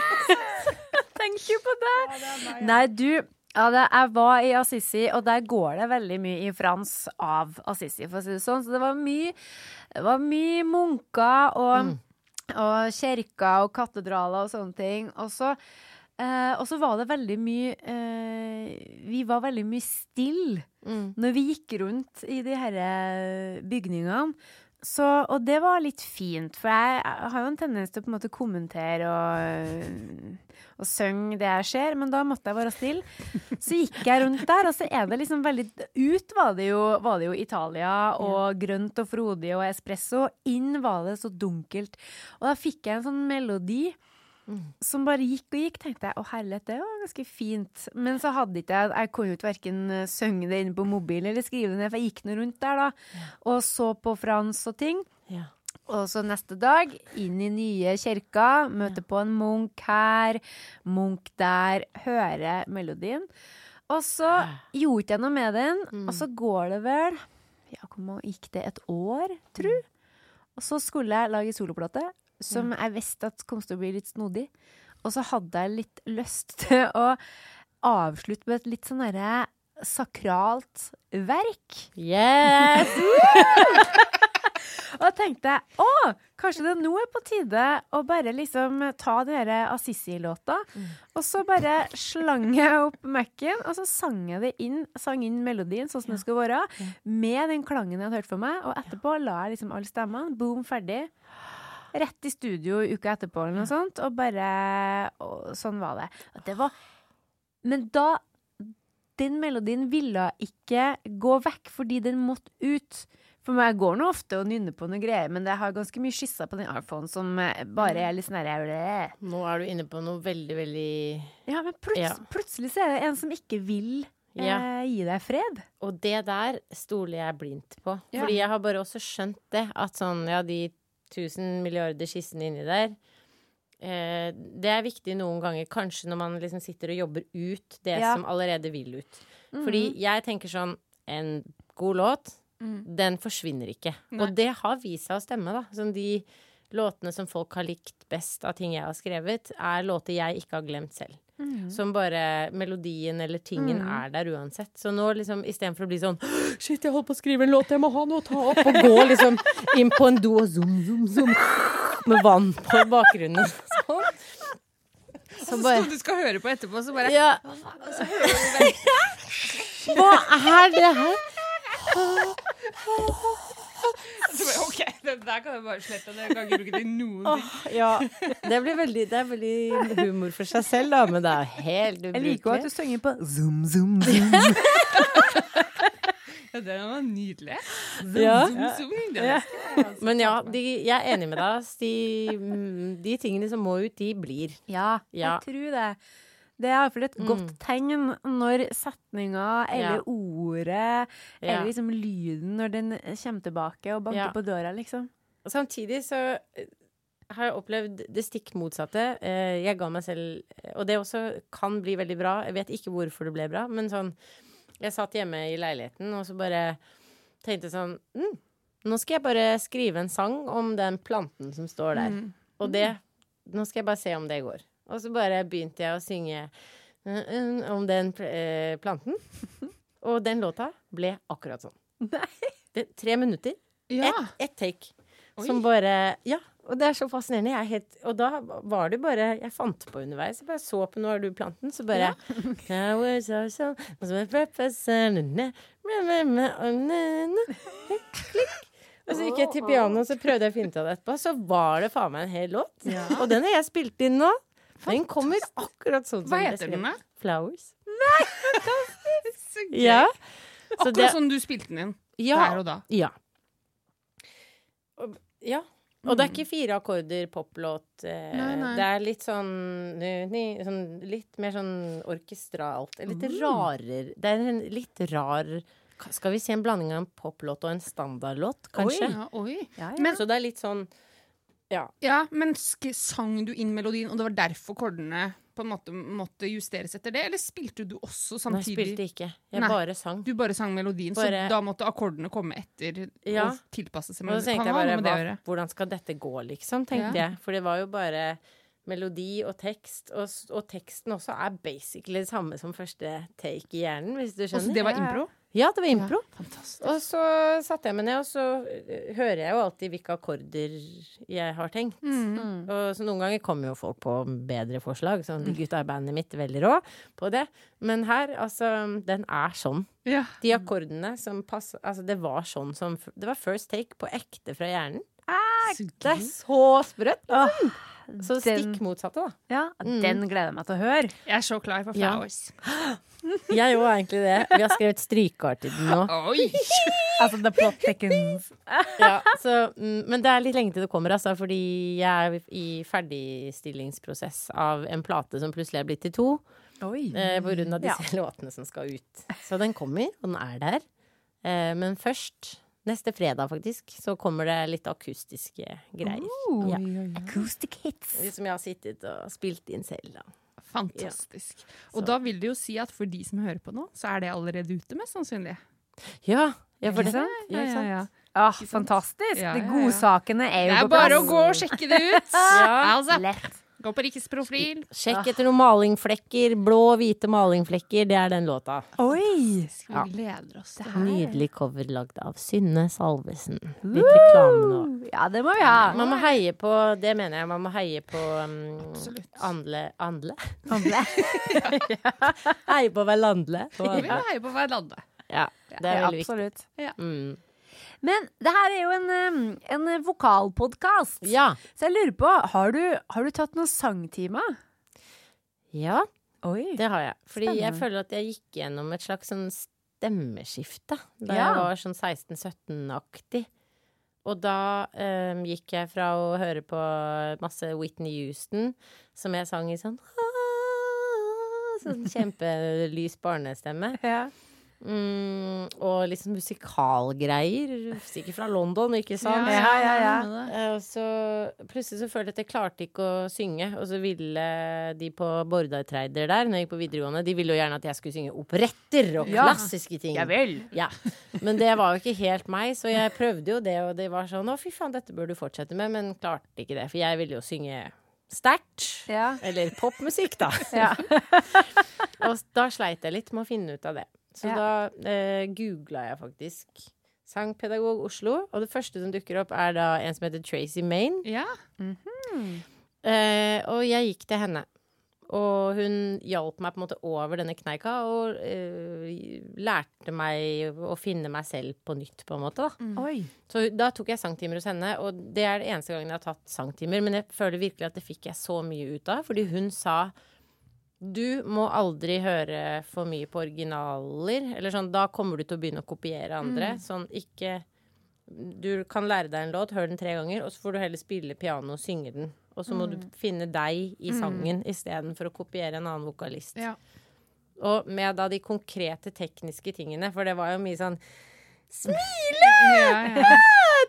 Tenk jo på det! Nei, du ja, det, Jeg var i Assisi, og der går det veldig mye i Frans av Assisi, for å si det sånn. Så det var mye, det var mye munker og, og kirker og katedraler og sånne ting. Og så, eh, og så var det veldig mye eh, Vi var veldig mye stille Mm. når vi gikk rundt i de her bygningene. Så, og det var litt fint, for jeg, har jo en tendens til å på en måte kommentere og, og synge det jeg ser, men da måtte jeg være stille. Så gikk jeg rundt der, og så er det liksom veldig Ut var det jo, var det jo Italia og grønt og frodig og espresso. Inn var det så dunkelt. Og da fikk jeg en sånn melodi som bare gikk og gikk, tenkte jeg. Å herlighet, det var ganske fint. Men så hadde ikke jeg Jeg kunne jo ikke verken synge det inne på mobilen eller skrive det ned, for jeg gikk nå rundt der, da. Og så på Frans og ting. Ja. Og så neste dag, inn i nye kirka, møte på en munk her, munk der, høre melodien. Og så gjorde ikke jeg noe med den, og så går det vel Ja, hvor gikk det et år, tru? Og så skulle jeg lage soloplate, som jeg visste at kom til å bli litt snodig. Og så hadde jeg litt lyst til å avslutte med et litt sånn derre sakralt verk. Yes! Og da tenkte jeg å, kanskje det nå er på tide å bare liksom ta denne Assisi-låta. Og så bare slang jeg opp Mac-en, og så sang jeg det inn, sang inn melodien sånn som det skulle være, med den klangen jeg hadde hørt for meg. Og etterpå la jeg liksom alle stemmene. Boom, ferdig. Rett i studio uka etterpå eller noe sånt, og bare og Sånn var det. Det var Men da Den melodien ville ikke gå vekk fordi den måtte ut. For meg går nå ofte og nynner på noe greier, men jeg har ganske mye skisser på den iPhonen som eh, bare er litt sånn her Nå er du inne på noe veldig, veldig Ja, men plut Ja. plutselig så er det en som ikke vil eh, Ja. gi deg fred. Og det der stoler jeg blindt på. Ja. Fordi jeg har bare også skjønt det. At sånn, ja, de tusen milliarder skissene inni der eh, Det er viktig noen ganger, kanskje når man liksom sitter og jobber ut det Ja. som allerede vil ut. Fordi jeg tenker sånn En god låt, den forsvinner ikke. Og det har vist seg å stemme, da. Sånn de låtene som folk har likt best av ting jeg har skrevet, er låter jeg ikke har glemt selv. Som bare melodien eller tingen er der uansett. Så nå liksom istedenfor å bli sånn Shit, jeg holdt på å skrive en låt, jeg må ha noe å ta opp. Og gå liksom inn på en do og zoom, zoom, zoom. Med vann på bakgrunnen. Sånn. Så bare Som du skal høre på etterpå, så bare Ja. Hva er det her? så bare, OK, det der kan du bare slette. Det kan ikke bruke til noen ting. Ja. Det, blir veldig, det er veldig humor for seg selv, da, men det er helt Jeg liker jo at du synger på zoom, zoom, zoom. Ja, det var nydelig. Ja. Zoom, zoom, det er Men ja, de, jeg er enig med deg. De, mm, de tingene som må ut, de blir. Ja, Ja. jeg tror det. Det er iallfall et godt tegn når setninga eller Ja. ordet eller liksom lyden når den kommer tilbake og banker Ja. på døra, liksom. Samtidig så eh, har jeg opplevd det stikk motsatte. Eh, Jeg ga meg selv Og det også kan bli veldig bra. Jeg vet ikke hvorfor det ble bra, men sånn Jeg satt hjemme i leiligheten og så bare tenkte sånn mm, Nå skal jeg bare skrive en sang om den planten som står der. Og det Nå skal jeg bare se om det går. Og så bare begynte jeg å synge eh, eh, om den eh, planten. Og den låta ble akkurat sånn. Det, tre minutter. Ja. Ett et take. Som bare Ja. Og det er så fascinerende. Er helt, og da var det bare Jeg fant på underveis. Jeg bare så på Nå er du planten, så bare ja. Og så gikk jeg til piano, og så prøvde jeg å finne ut av det etterpå. Så var det faen meg en hel låt. Og den har jeg spilt inn nå. Den kommer akkurat sånn som Hva heter den, da? Flowers. Så gøy. Ja. Så Akkurat det- sånn du spilte den inn Ja. der og da. Ja. Og, ja. Og det er ikke fire akkorder poplåt. Eh, Nei, nei. Det er litt sånn, sånn Litt mer sånn orkestralt. Litt rarere Det er en litt rar Skal vi si en blanding av en poplåt og en standardlåt, kanskje? Ja, oi. Ja, ja. Men, Så det er litt sånn Ja. ja, men sang du inn melodien, og det var derfor kordene på en måte måtte justeres etter det? Eller spilte du også samtidig? Nei, jeg spilte ikke. Jeg Nei. bare sang. Du bare sang melodien, Bare- så da måtte akkordene komme etter Ja. og tilpasse seg Og så tenkte jeg bare hva, hvordan skal dette gå, liksom, tenkte Ja. jeg. For det var jo bare melodi og tekst, og, og teksten også er basically det samme som første take i hjernen, hvis du skjønner. Også det var impro? ja. Ja, det var impro. Ja, Og så satte jeg meg ned, og så øh, hører jeg jo alltid hvilke akkorder jeg har tenkt. Mm. Og så noen ganger kommer jo folk på bedre forslag, sånn de gutta i bandet mitt veldig rå på det. Men her, altså, den er sånn. Ja. De akkordene som passer Altså, det var sånn som Det var first take på ekte fra hjernen. Så Det er så sprøtt! Åh, Så den- stikk motsatte, da. ja, Mm. den gleder jeg meg til å høre. Jeg er så klar for Ja. flowers. Jeg òg jo egentlig det. Vi har skrevet strykeart til den nå. Oi! Altså The Plot Thickens. Ja, så, mm, men det er litt lenge til det kommer, altså, fordi jeg er i ferdigstillingsprosess av en plate som plutselig er blitt til to. Oi. Eh, på grunn av disse låtene som skal ut. Så den kommer, og den er der. Eh, men først, neste fredag faktisk, så kommer det litt akustiske greier. Oh. Ja. Acoustic hits. Som jeg har sittet og spilt inn selv, da. Fantastisk. Og da vil det jo si at for de som hører på nå, så er det allerede ute, mest sannsynlig. Ja, ja for det. sant? Ja, ja. sant? Ah, fantastisk. Ja, De ja, ja. godsakene er Det er bare å gå og sjekke det ut! Ja. Altså, Lett. Gå på Rikkes profil. Sjekk etter noen malingflekker. Blå og hvite malingflekker, det er den låta. Oi! Ja. Vi gleder oss til det. Nydelig cover lagd av Synne Salvesen. Litt reklame nå. Ja, det må vi ha. Man må heie på Det mener jeg. Man må heie på um, Absolutt. Andle Andle? Andle. Heie på hverandre. Vi må heie på hverandre. Ja, det er Ja, veldig viktig. absolutt. Mm. Men det her er jo en, en vokalpodkast. Ja. Så jeg lurer på, har du, har du tatt noen sangtimer? ja, Oi. det har jeg. Fordi jeg føler at jeg gikk gjennom et slags sånn stemmeskifte da Ja. jeg var sånn 16-17-aktig. Og da um, gikk jeg fra å høre på masse Whitney Houston, som jeg sang i sånn Sånn kjempelys barnestemme. Ja. Mm, og liksom musikalgreier. Sikkert fra London, ikke sant? Ja, ja, ja. ja. så plutselig så følte jeg at jeg klarte ikke å synge, og så ville de på Bordartreider der, når jeg gikk på videregående, de ville jo gjerne at jeg skulle synge operetter og klassiske ting. Ja vel. Ja. Men det var jo ikke helt meg, så jeg prøvde jo det, og det var sånn å fy faen, dette bør du fortsette med, men klarte ikke det, for jeg ville jo synge sterkt. Ja. Eller popmusikk, da. Ja. Og da sleit jeg litt med å finne ut av det. Så Ja. da eh, googla jeg faktisk Sangpedagog Oslo, og det første som dukker opp, er da en som heter Tracy Main. Ja. Eh, og jeg gikk til henne. Og hun hjalp meg på en måte over denne kneika og eh, lærte meg å finne meg selv på nytt, på en måte. da. Oi. Så da tok jeg sangtimer hos henne, og det er det eneste gangen jeg har tatt sangtimer. Men jeg føler virkelig at det fikk jeg så mye ut av, fordi hun sa du må aldri høre for mye på originaler. Eller sånn, da kommer du til å begynne å kopiere andre. Sånn ikke Du kan lære deg en låt, hør den tre ganger, og så får du heller spille piano og synge den. Og så må du finne deg i sangen istedenfor å kopiere en annen vokalist. Ja. Og med da de konkrete tekniske tingene, for det var jo mye sånn Ja, ja.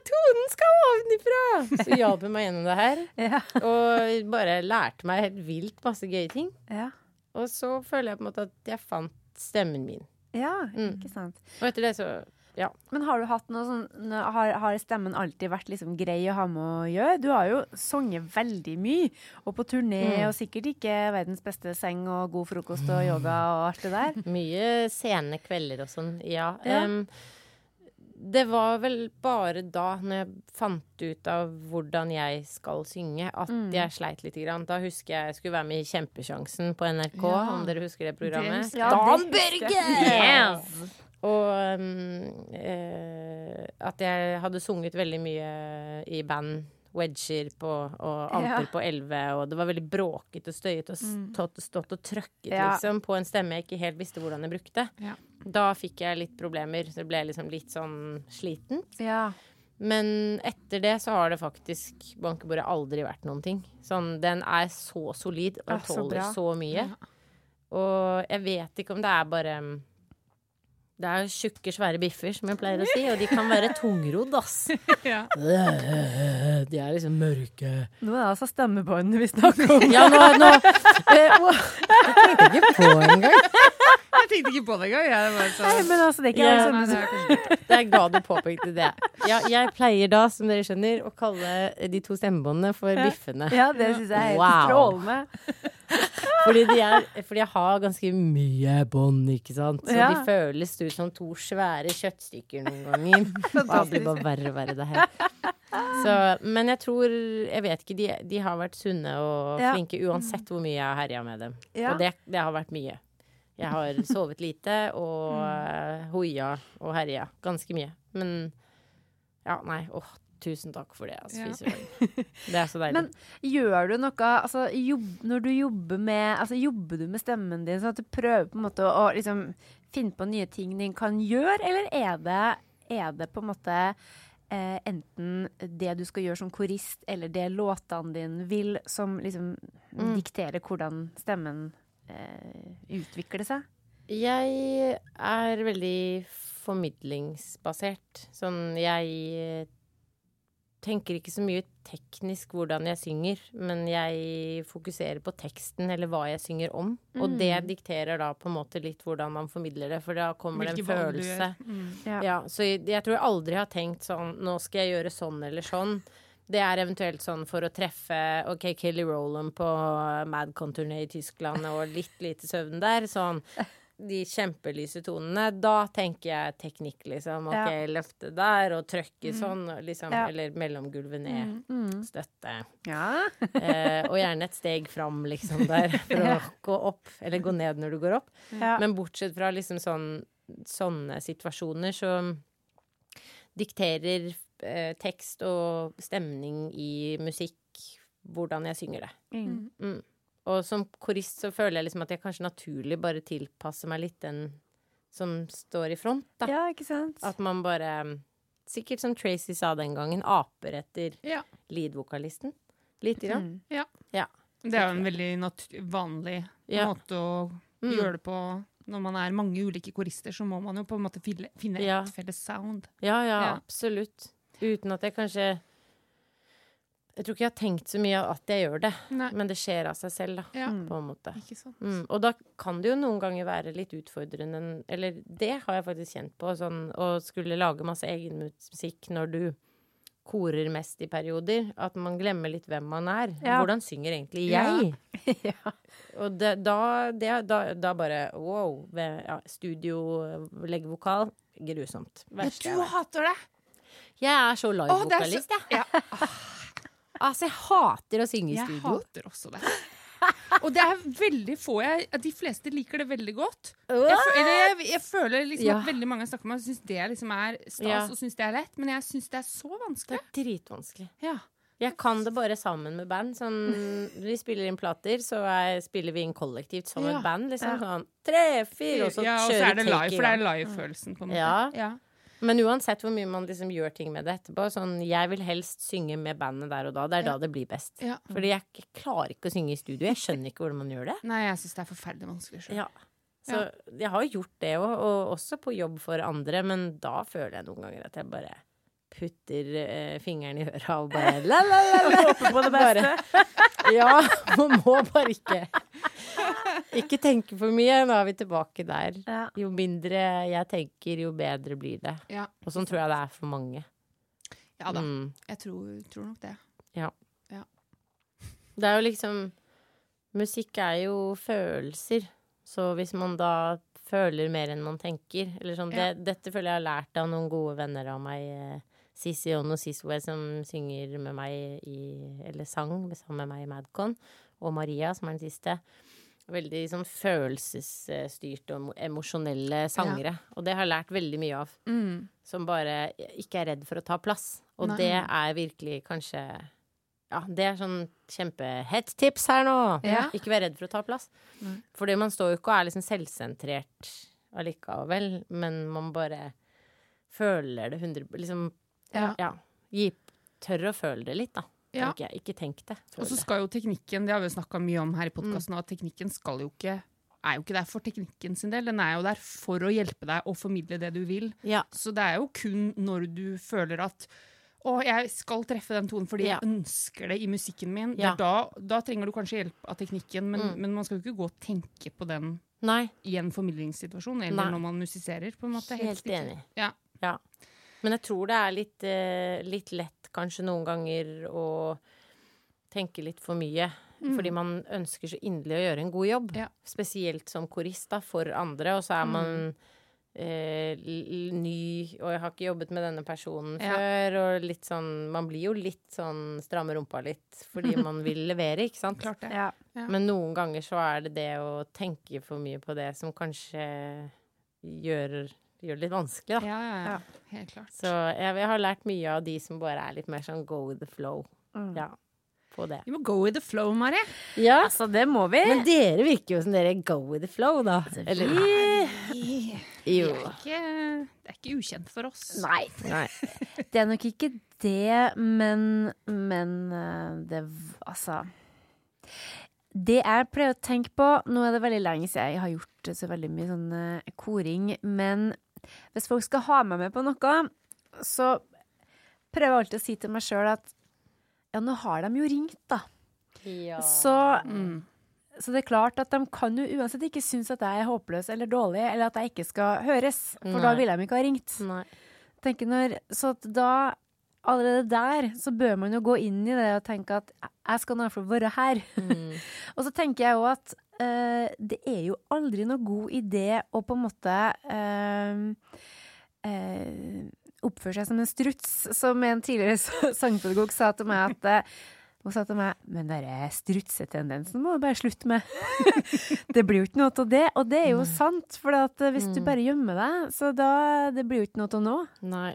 Tonen skal ovenifra! Så hjalp hun meg gjennom det her. Ja. Og bare lærte meg helt vilt masse gøye ting. Ja. Og så føler jeg på en måte at jeg fant stemmen min. ja, Mm. ikke sant. Og etter det så ja. Men har du hatt noe sånn Har, har stemmen alltid vært liksom grei å ha med å gjøre? Du har jo sunget veldig mye, og på turné, Mm. og sikkert ikke verdens beste seng og god frokost og yoga og alt det der. Mye sene kvelder og sånn, ja. Ja. Em, det var vel bare da, når jeg fant ut av hvordan jeg skal synge, at Mm. jeg sleit litt. Grann. Da husker jeg jeg skulle være med i Kjempesjansen på NRK, Ja. om dere husker det programmet. Dan Ja, det Børge! Yes! Og um, eh, at jeg hadde sunget veldig mye i band. Wedger på, og amper Ja. på 11, og det var veldig bråkete og støyete og stått, stått og trøkket Ja. liksom, på en stemme jeg ikke helt visste hvordan jeg brukte. Ja. Da fikk jeg litt problemer. Så det ble liksom litt sånn sliten. Ja. Men etter det så har det faktisk bankebordet aldri vært noen ting. Sånn, den er så solid og så tåler bra. så mye. Og jeg vet ikke om det er bare Det er tjukke, svære biffer, som jeg pleier å si, og de kan være tungrodd, ass. Ja. De er liksom mørke. Nå er det altså stemmebåndene vi snakker om. Ja, nå, nå Jeg tenkte ikke på det engang. Jeg tenkte ikke på det engang. Jeg var Nei, sånn men altså, det er ikke Ja, liksom, Nei, det er Det er glad du påpekte det. Ja, jeg pleier da, som dere skjønner, å kalle de to stemmebåndene for biffene. Ja, det syns jeg er helt Wow. strålende. Fordi, er, fordi jeg har ganske mye bånd, ikke sant. Så Ja. de føles ut som to svære kjøttstykker noen ganger. Og det blir bare verre og verre, det her. Så, men jeg tror Jeg vet ikke. De, de har vært sunne og Ja. flinke uansett hvor mye jeg har herja med dem. Ja. Og det, det har vært mye. Jeg har sovet lite og uh, hoia og herja ganske mye. Men ja, nei. Åh, tusen takk for det. Altså, Ja. Det er så deilig. Men gjør du noe altså, jobb, Når du jobber med altså, Jobber du med stemmen din, sånn at du prøver på en måte å, å liksom, finne på nye ting din kan gjøre, eller er det, er det på en måte eh, enten det du skal gjøre som korist, eller det låtene dine vil, som liksom Mm. dikterer hvordan stemmen eh, utvikler seg? Jeg er veldig formidlingsbasert. Sånn jeg tenker ikke så mye teknisk hvordan jeg synger, men jeg fokuserer på teksten eller hva jeg synger om. Og det dikterer da på en måte litt hvordan man formidler det, for da kommer det en følelse. Mm. Ja. Ja, så jeg, jeg tror jeg aldri har tenkt sånn Nå skal jeg gjøre sånn eller sånn. Det er eventuelt sånn for å treffe OK, Kelly Rowland på Madcon-turné i Tyskland og litt lite søvn der. Sånn de kjempelyse tonene. Da tenker jeg teknikk, liksom. OK, Ja. løfte der og trøkke sånn, liksom. Ja. Eller mellomgulvet ned. Mm. Støtte. Ja. Eh, og gjerne et steg fram, liksom, der. For å gå opp. Eller gå ned når du går opp. Men bortsett fra liksom sånn, sånne situasjoner, så dikterer eh, tekst og stemning i musikk hvordan jeg synger det. Mm. Og som korist så føler jeg liksom at jeg kanskje naturlig bare tilpasser meg litt den som står i front, da. ja, ikke sant? At man bare Sikkert som Tracy sa den gangen, aper etter Ja. lead-vokalisten. Lite grann. Mm. Det er jo en veldig vanlig Ja. måte å Mm. gjøre det på. Når man er mange ulike korister, så må man jo på en måte finne, finne Ja. et felles sound. Ja, ja, Ja. absolutt. Uten at jeg kanskje Jeg tror ikke jeg har tenkt så mye at jeg gjør det, Nei. men det skjer av seg selv, da. Ja. På en måte. Mm. Og da kan det jo noen ganger være litt utfordrende Eller det har jeg faktisk kjent på, sånn å skulle lage masse egen musikk når du korer mest i perioder. At man glemmer litt hvem man er. Ja. Hvordan synger egentlig jeg? ja. Og det, da, det, da, da bare wow. studio, legge vokal. Grusomt. Verste Ja, du hater det! Jeg så er så- livevokalist, jeg. Ja. Altså, jeg hater å synge i Jeg studio. hater også det. Og det er veldig få jeg De fleste liker det veldig godt. Jeg, fø- jeg, jeg føler liksom Ja. at veldig mange jeg snakker med, syns det liksom er stas Ja. og syns det er lett, men jeg syns det er så vanskelig. Det er dritvanskelig. Ja. Jeg kan det bare sammen med band. Sånn, vi spiller inn plater, så er, spiller vi inn kollektivt som et band. Liksom sånn tre, fire, og så ja, og så er det live, for det er live-følelsen, på en måte. Ja. Men uansett hvor mye man liksom gjør ting med det etterpå, sånn jeg vil helst synge med bandet der og da. Det er da det blir best. Ja. Fordi jeg, jeg klarer ikke å synge i studio. Jeg skjønner ikke hvordan man gjør det. Nei, jeg syns det er forferdelig vanskelig sjøl. Ja. Så jeg har gjort det òg, og også på jobb for andre, men da føler jeg noen ganger at jeg bare putter eh, fingeren i øra og bare la, la, la, la. Håper på det beste. Ja, man må bare ikke Ikke tenke for mye. Nå er vi tilbake der. Ja. Jo mindre jeg tenker, jo bedre blir det. Ja. Og sånn tror jeg det er for mange. ja da, Mm. jeg tror, tror nok det. Det er jo liksom Musikk er jo følelser. Så hvis man da føler mer enn man tenker eller sånn, Ja. det, Dette føler jeg har lært av noen gode venner av meg. Sissy On og Siswe som synger med meg i Eller sang sammen med meg i Madcon. Og Maria, som er den siste. veldig sånn følelsesstyrte og emosjonelle sangere. Og det har jeg lært veldig mye av. Mm. Som bare ikke er redd for å ta plass. Og Nei. det er virkelig kanskje Ja, det er sånn kjempehett tips her nå. Ja. Ikke vær redd for å ta plass. Mm. Fordi man står jo ikke og er liksom selvsentrert allikevel, men man bare føler det 100 Liksom Ja. ja. Gi, tør å føle det litt, da. Ja. Ikke. Ikke tenk det. Og så skal jo teknikken, det har vi snakka mye om her i podkasten, at teknikken skal jo ikke er jo ikke der for teknikken sin del, den er jo der for å hjelpe deg å formidle det du vil. Ja. Så det er jo kun når du føler at å, jeg skal treffe den tonen fordi Ja. jeg ønsker det i musikken min. Ja. Da, da trenger du kanskje hjelp av teknikken, men, Mm. men man skal jo ikke gå og tenke på den Nei, i en formidlingssituasjon, eller Nei. når man musiserer. på en måte. helt Helt enig. Ja. Ja. Men jeg tror det er litt, eh, litt lett kanskje noen ganger å tenke litt for mye. Fordi man ønsker så inderlig å gjøre en god jobb. Mm. Ja. Spesielt som korist da, for andre. Og så er Mm. man eh, l- l- ny, og jeg har ikke jobbet med denne personen Ja. før. Og litt sånn Man blir jo litt sånn stramme rumpa litt fordi man vil levere, ikke sant? Klart det. Ja. Ja. Men noen ganger så er det det å tenke for mye på det som kanskje gjør, gjør det litt vanskelig, da. Ja, ja, ja. Ja. Helt klart. Så jeg, jeg har lært mye av de som bare er litt mer sånn go with the flow. Mm. Ja, på det. Vi må go with the flow, Mari. Ja, Altså, det må vi. men dere virker jo som dere go with the flow, da. Eller vi, Jo. er ikke, det er ikke ukjent for oss. Nei. Nei. Det er nok ikke det, men, men eh, det Altså Det jeg pleier å tenke på Nå er det veldig lenge siden jeg har gjort så veldig mye sånn eh, koring, men hvis folk skal ha meg med på noe, så prøver jeg alltid å si til meg sjøl at ja, nå har de jo ringt, da. Ja. Så, Mm. så det er klart at de kan jo uansett ikke synes at jeg er håpløs eller dårlig, eller at jeg ikke skal høres, for da Nei. ville de ikke ha ringt Nei. når, så at da Allerede der så bør man jo gå inn i det og tenke at jeg skal nå i hvert fall være her. Mm. og så tenker jeg òg at eh, det er jo aldri noe god idé å på en måte uh, oppføre seg som en struts, som en tidligere sangpedagog sa til meg at hun sa til meg Men den strutsetendensen må du bare slutte med. det blir jo ikke noe av det. Og det er jo sant, for hvis mm. hvis du bare gjemmer deg, så da det blir jo ikke noe til nå. Nei.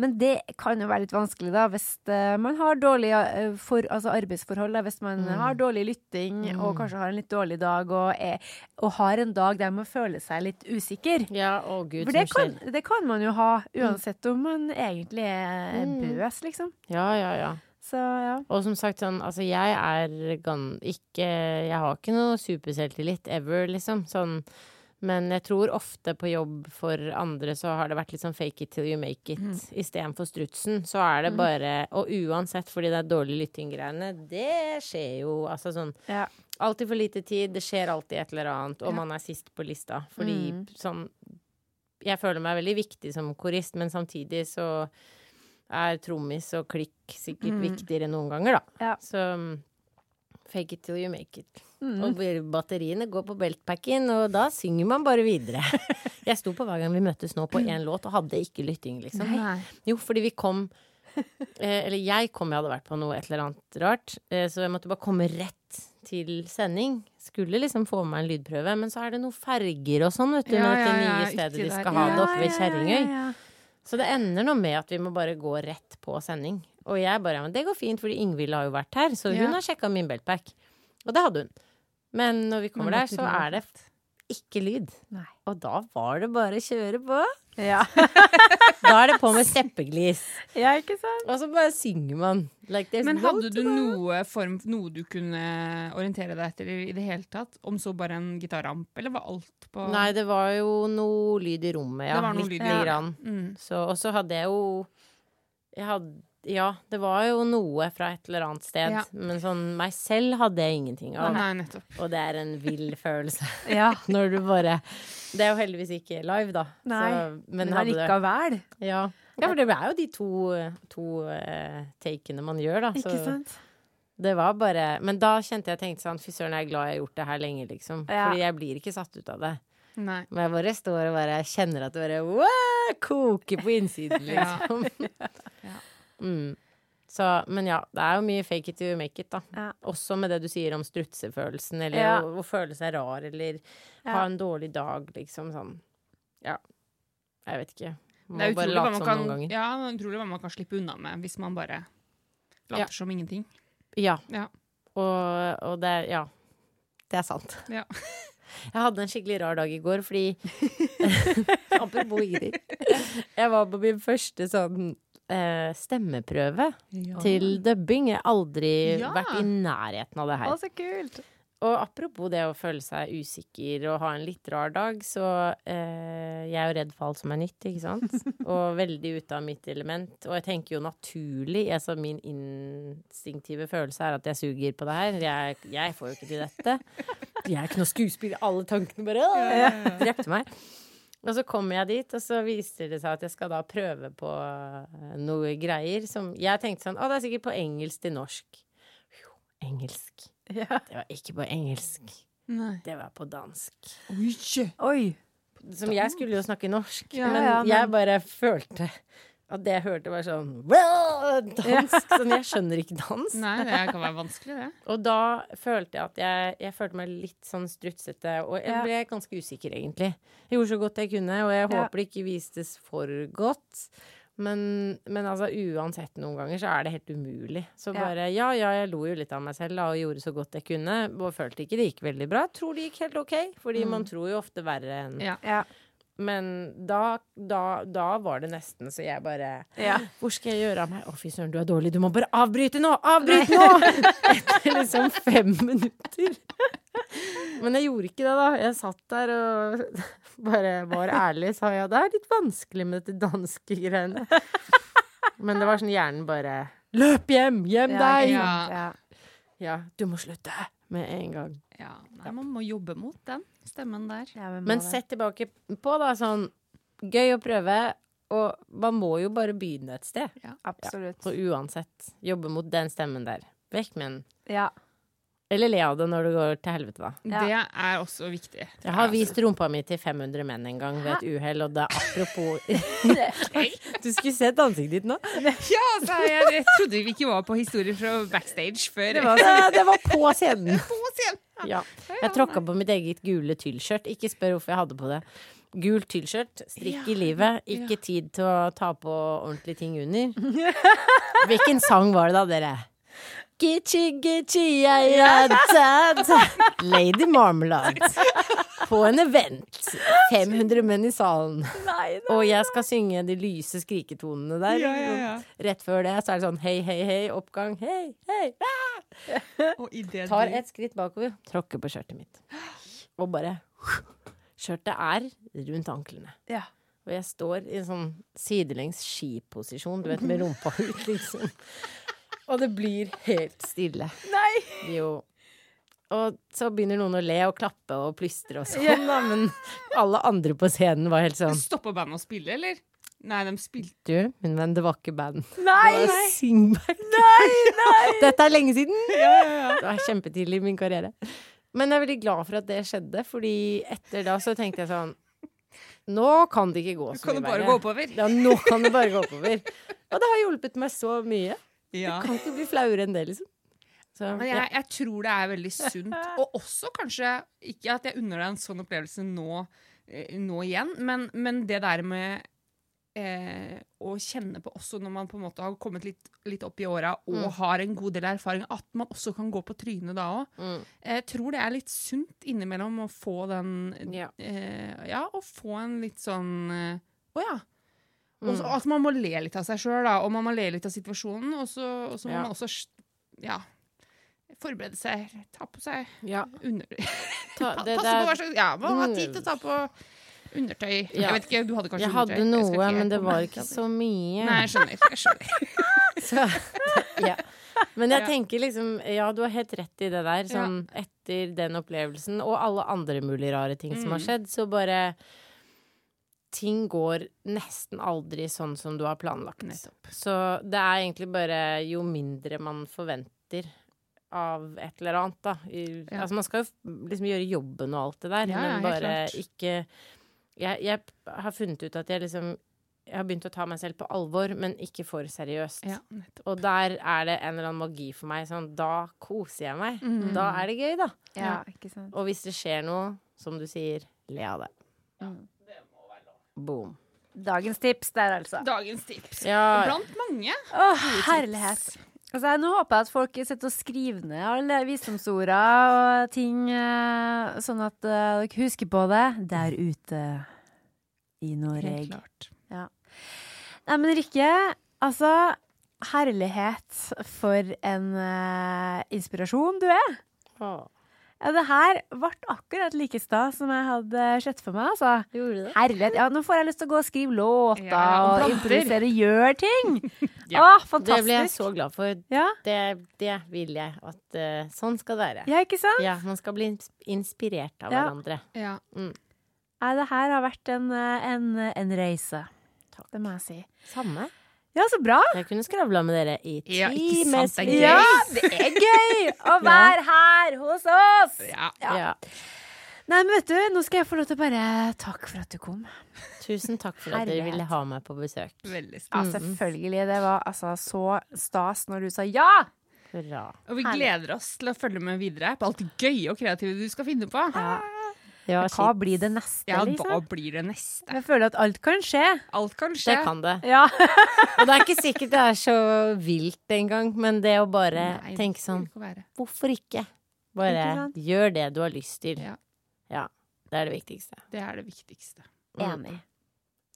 Men det kan jo være litt vanskelig, da, hvis eh, man har dårlige eh, altså arbeidsforhold. Da, hvis man Mm. har dårlig lytting og kanskje har en litt dårlig dag, og, er, og har en dag der man føler seg litt usikker. Ja, å gud, For det kan, det kan man jo ha, uansett om man egentlig er Mm. bøs, liksom. Ja, ja, ja. Så ja. Og som sagt, sånn, altså jeg er ikke Jeg har ikke noe superselvtillit ever, liksom. Sånn. Men jeg tror ofte på jobb for andre så har det vært litt sånn fake it till you make it Mm. istedenfor strutsen. Så er det bare Og uansett, fordi det er dårlig lytting-greiene, det skjer jo altså sånn Ja. Alltid for lite tid, det skjer alltid et eller annet, og Ja. man er sist på lista. Fordi Mm. sånn Jeg føler meg veldig viktig som korist, men samtidig så er trommis og klikk sikkert Mm. viktigere noen ganger, da. Ja. Så um, fake it till you make it. Mm. Og batteriene går på beltpacken, og da synger man bare videre. Jeg sto på hver gang vi møttes nå på én låt og hadde ikke lytting, liksom. Nei. Jo, fordi vi kom eh, Eller jeg kom, jeg hadde vært på noe et eller annet rart. Eh, så jeg måtte bare komme rett til sending. Skulle liksom få med meg en lydprøve, men så er det noen ferger og sånn, vet du. Ja, med ja, det ja, nye uti stedet de der. skal ha det oppe ved Ja, ja, Kjerringøy. ja, ja. Så det ender nå med at vi må bare gå rett på sending. Og jeg bare Men det går fint, fordi Ingvild har jo vært her, så hun Ja. har sjekka min beltpack. Og det hadde hun. Men når vi kommer der, så er det ikke lyd. Nei. Og da var det bare å kjøre på. Ja. Da er det på med steppeglis. ja, ikke sant? Og så bare synger man. Like Men hadde du noe form Noe du kunne orientere deg etter i det hele tatt? Om så bare en gitarramp, eller var alt på Nei, det var jo noe lyd i rommet, ja. Det var noe Litt lyd i- grann. Mm. Så, og så hadde jeg jo jeg hadde, Ja, det var jo noe fra et eller annet sted. Ja. Men sånn meg selv hadde jeg ingenting av. Nei, nettopp. Og det er en vill følelse Ja. når du bare Det er jo heldigvis ikke live, da. Nei, Så, men Men hadde det allikevel. ja. ja, for det er jo de to, to uh, takene man gjør, da. Ikke sant? det var bare Men da kjente jeg tenkte sånn Fy søren, jeg er glad jeg har gjort det her lenge, liksom. Ja. Fordi jeg blir ikke satt ut av det. Nei. Men jeg bare står og bare kjenner at det bare wow, koker på innsiden, liksom. Ja. Mm. Så, men ja, det er jo mye fake it to you make it, da. Ja. Også med det du sier om strutsefølelsen, eller Ja. å, å føle seg rar, eller ha en dårlig dag, liksom sånn. Ja. Jeg vet ikke. Må Det er bare utrolig hva late kan, noen ganger. ja, det er utrolig hva man kan slippe unna med hvis man bare later Ja. som ingenting. Ja. Ja. Og, og det er Ja. Det er sant. Ja. Jeg hadde en skikkelig rar dag i går, fordi Apropos Ingrid. Jeg var på min første sånn eh, stemmeprøve til dubbing. Jeg har aldri Ja. vært i nærheten av det her. Å, så kult! Og apropos det å føle seg usikker og ha en litt rar dag, så eh, Jeg er jo redd for alt som er nytt, ikke sant? Og veldig ute av mitt element. Og jeg tenker jo naturlig altså Min instinktive følelse er at jeg suger på det her. Jeg, jeg får jo ikke til dette. Jeg er ikke noe skuespiller. Alle tankene bare «Åh!» drepte meg. Og så kommer jeg dit, og så viser det seg at jeg skal da prøve på eh, noe greier som Jeg tenkte sånn Å, det er sikkert på engelsk til norsk. Jo, engelsk. Ja. Det var ikke på engelsk. Nei. Det var på dansk. Oi. Oi. Som jeg skulle jo snakke norsk, Ja, men ja, men- jeg bare følte at det jeg hørte, var sånn well, dansk. Sånn, jeg skjønner ikke dans. Nei, det kan være vanskelig, det. Og da følte jeg at jeg, jeg følte meg litt sånn strutsete, og jeg ble ganske usikker, egentlig. Jeg gjorde så godt jeg kunne, og jeg håper det ikke vistes for godt. Men, men altså, uansett noen ganger så er det helt umulig. Så bare ja, ja, jeg lo jo litt av meg selv da, og gjorde så godt jeg kunne. Og følte ikke det gikk veldig bra. Tror det gikk helt ok, fordi man tror jo ofte verre enn Ja. Men da, da, da var det nesten så jeg bare Ja. Hvor skal jeg gjøre av meg? Å, fy søren, du er dårlig. Du må bare avbryte nå! Avbryt nå! Etter liksom fem minutter. Men jeg gjorde ikke det, da. Jeg satt der og bare var ærlig, sa ja, det er litt vanskelig med dette danske greiene. Men det var sånn hjernen bare Løp hjem! Gjem Ja, deg! Ja. Ja. du må slutte med en gang. Ja, nei, man må jobbe mot den stemmen der. Ja, men, sett tilbake på, da, sånn Gøy å prøve, og man må jo bare begynne et sted. Absolutt. Så uansett, jobbe mot den stemmen der. Vekk med den. Ja. Eller le av det når det går til helvete, da. Ja. Det er også viktig. Jeg har vist rumpa mi til 500 menn en gang ved et uhell, og det er apropos Du skulle sett ansiktet ditt nå. Ja, altså, jeg, jeg trodde vi ikke var på historier fra backstage før. Det var, det var på scenen. på scenen. Ja. Jeg tråkka på mitt eget gule tyllskjørt. Ikke spør hvorfor jeg hadde på det. Gult tyllskjørt, strikk i livet, ikke tid til å ta på ordentlige ting under. Hvilken sang var det da, dere? Gitchi, gitchi, chia, ja, da, da. Lady Marmalade. På en event. 500 menn i salen. Og jeg skal synge de lyse skriketonene der. Ja, ja. Rett før det så er det sånn hei, hei, hei, oppgang, hei, hei. Det Tar et skritt bakover, tråkker på skjørtet mitt. Og bare Skjørtet er rundt anklene. Ja. Og jeg står i en sånn sidelengs skiposisjon, du vet, med rumpa ut, liksom. Og det blir helt stille. Nei! Jo. Og så begynner noen å le og klappe og plystre og sånn, da, men alle andre på scenen var helt sånn Stoppa bandet å spille, eller? Nei, de spilte jo, min venn, det var ikke band. Nei! Det var singback. Nei, nei! Dette er lenge siden! Det var kjempetidlig i min karriere. Men jeg er veldig glad for at det skjedde, fordi etter da så tenkte jeg sånn Nå kan det ikke gå så mye verre. Ja, nå kan det bare gå oppover. Og det har hjulpet meg så mye. Ja. Kan ikke bli flauere enn det, liksom. Så, Men jeg, jeg tror det er veldig sunt. Og også kanskje Ikke at jeg unner deg en sånn opplevelse nå, eh, nå igjen, men, men det der med eh, å kjenne på også når man på en måte har kommet litt, litt opp i åra og Mm. har en god del erfaring, at man også kan gå på trynet da òg. Mm. Jeg tror det er litt sunt innimellom å få den Ja. eh, Ja, å få en litt sånn eh, Å ja. Mm. Og så At man må le litt av seg sjøl, og man må le litt av situasjonen. Og så, og så må Ja. man også ja, forberede seg, ta på seg ja. under... Ta, det, passe på hva slags Ja, man har Mm. tid til å ta på undertøy. Ja. Jeg vet ikke, du hadde kanskje jeg hadde undertøy? Jeg hadde noe, men det var ikke så mye. Nei, jeg skjønner. Jeg skjønner. Så, ja. Men jeg tenker liksom Ja, du har helt rett i det der. Sånn etter den opplevelsen, og alle andre mulige rare ting som har Mm. skjedd, så bare Ting går nesten aldri sånn som du har planlagt. Nettopp. Så det er egentlig bare jo mindre man forventer av et eller annet, da. I, Ja. Altså man skal jo liksom gjøre jobben og alt det der, Ja, ja, men bare ikke jeg, jeg har funnet ut at jeg liksom jeg har begynt å ta meg selv på alvor, men ikke for seriøst. Ja. Og der er det en eller annen magi for meg. Sånn, da koser jeg meg. Da er det gøy, da. Ja. Og hvis det skjer noe, som du sier, le av det. Boom. Dagens tips der, altså. Dagens tips. Ja, Blant mange. Å, herlighet. Altså, nå håper jeg at folk sitter og skriver ned alle visdomsorda og ting, eh, sånn at eh, dere husker på det der ute i Norge. Helt klart. Nei, men Rikke, altså Herlighet for en uh, inspirasjon du er. Åh, Ja, det her ble akkurat like stas som jeg hadde sett for meg, altså. gjorde det? Herlighet. Ja, nå får jeg lyst til å gå og skrive låter Ja, og og improvisere, gjøre ting. Ja. Å, Det fantastisk. blir jeg så glad for. Ja, Det, det vil jeg at uh, sånn skal det være. ja, ikke sant? Ja, man skal bli inspirert av Ja. hverandre. Ja. Nei, det her har vært en, eh, en, en reise. Det må jeg si. Samme. Ja, så bra. Jeg kunne skravla med dere i Ja, ikke sant, det er timevis. gøy. Ja, det er gøy å være her hos oss. Ja. Ja. Ja. Nei, men vet du, nå skal jeg få lov til å bare takke for at du kom. Tusen takk for at dere ville ha meg på besøk. Veldig Ja, selvfølgelig. Det var altså så stas når du sa ja. Hurra. Og vi Herlig. gleder oss til å følge med videre på alt det gøye og kreative du skal finne på. Ja, Hva shit. blir det neste, Ja, hva liksom? blir det neste? Jeg føler at alt kan skje. Alt kan skje. Det kan det. Ja. Og det er ikke sikkert det er så vilt engang, men det å bare Nei, tenke sånn ikke. Hvorfor ikke? Bare Ikke gjør det du har lyst til. Ja. Ja. Det er det viktigste. Det er det viktigste. Enig.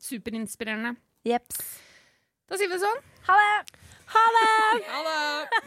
Superinspirerende. Jepps. Da sier vi det sånn. Ha det! Ha det! Ha det!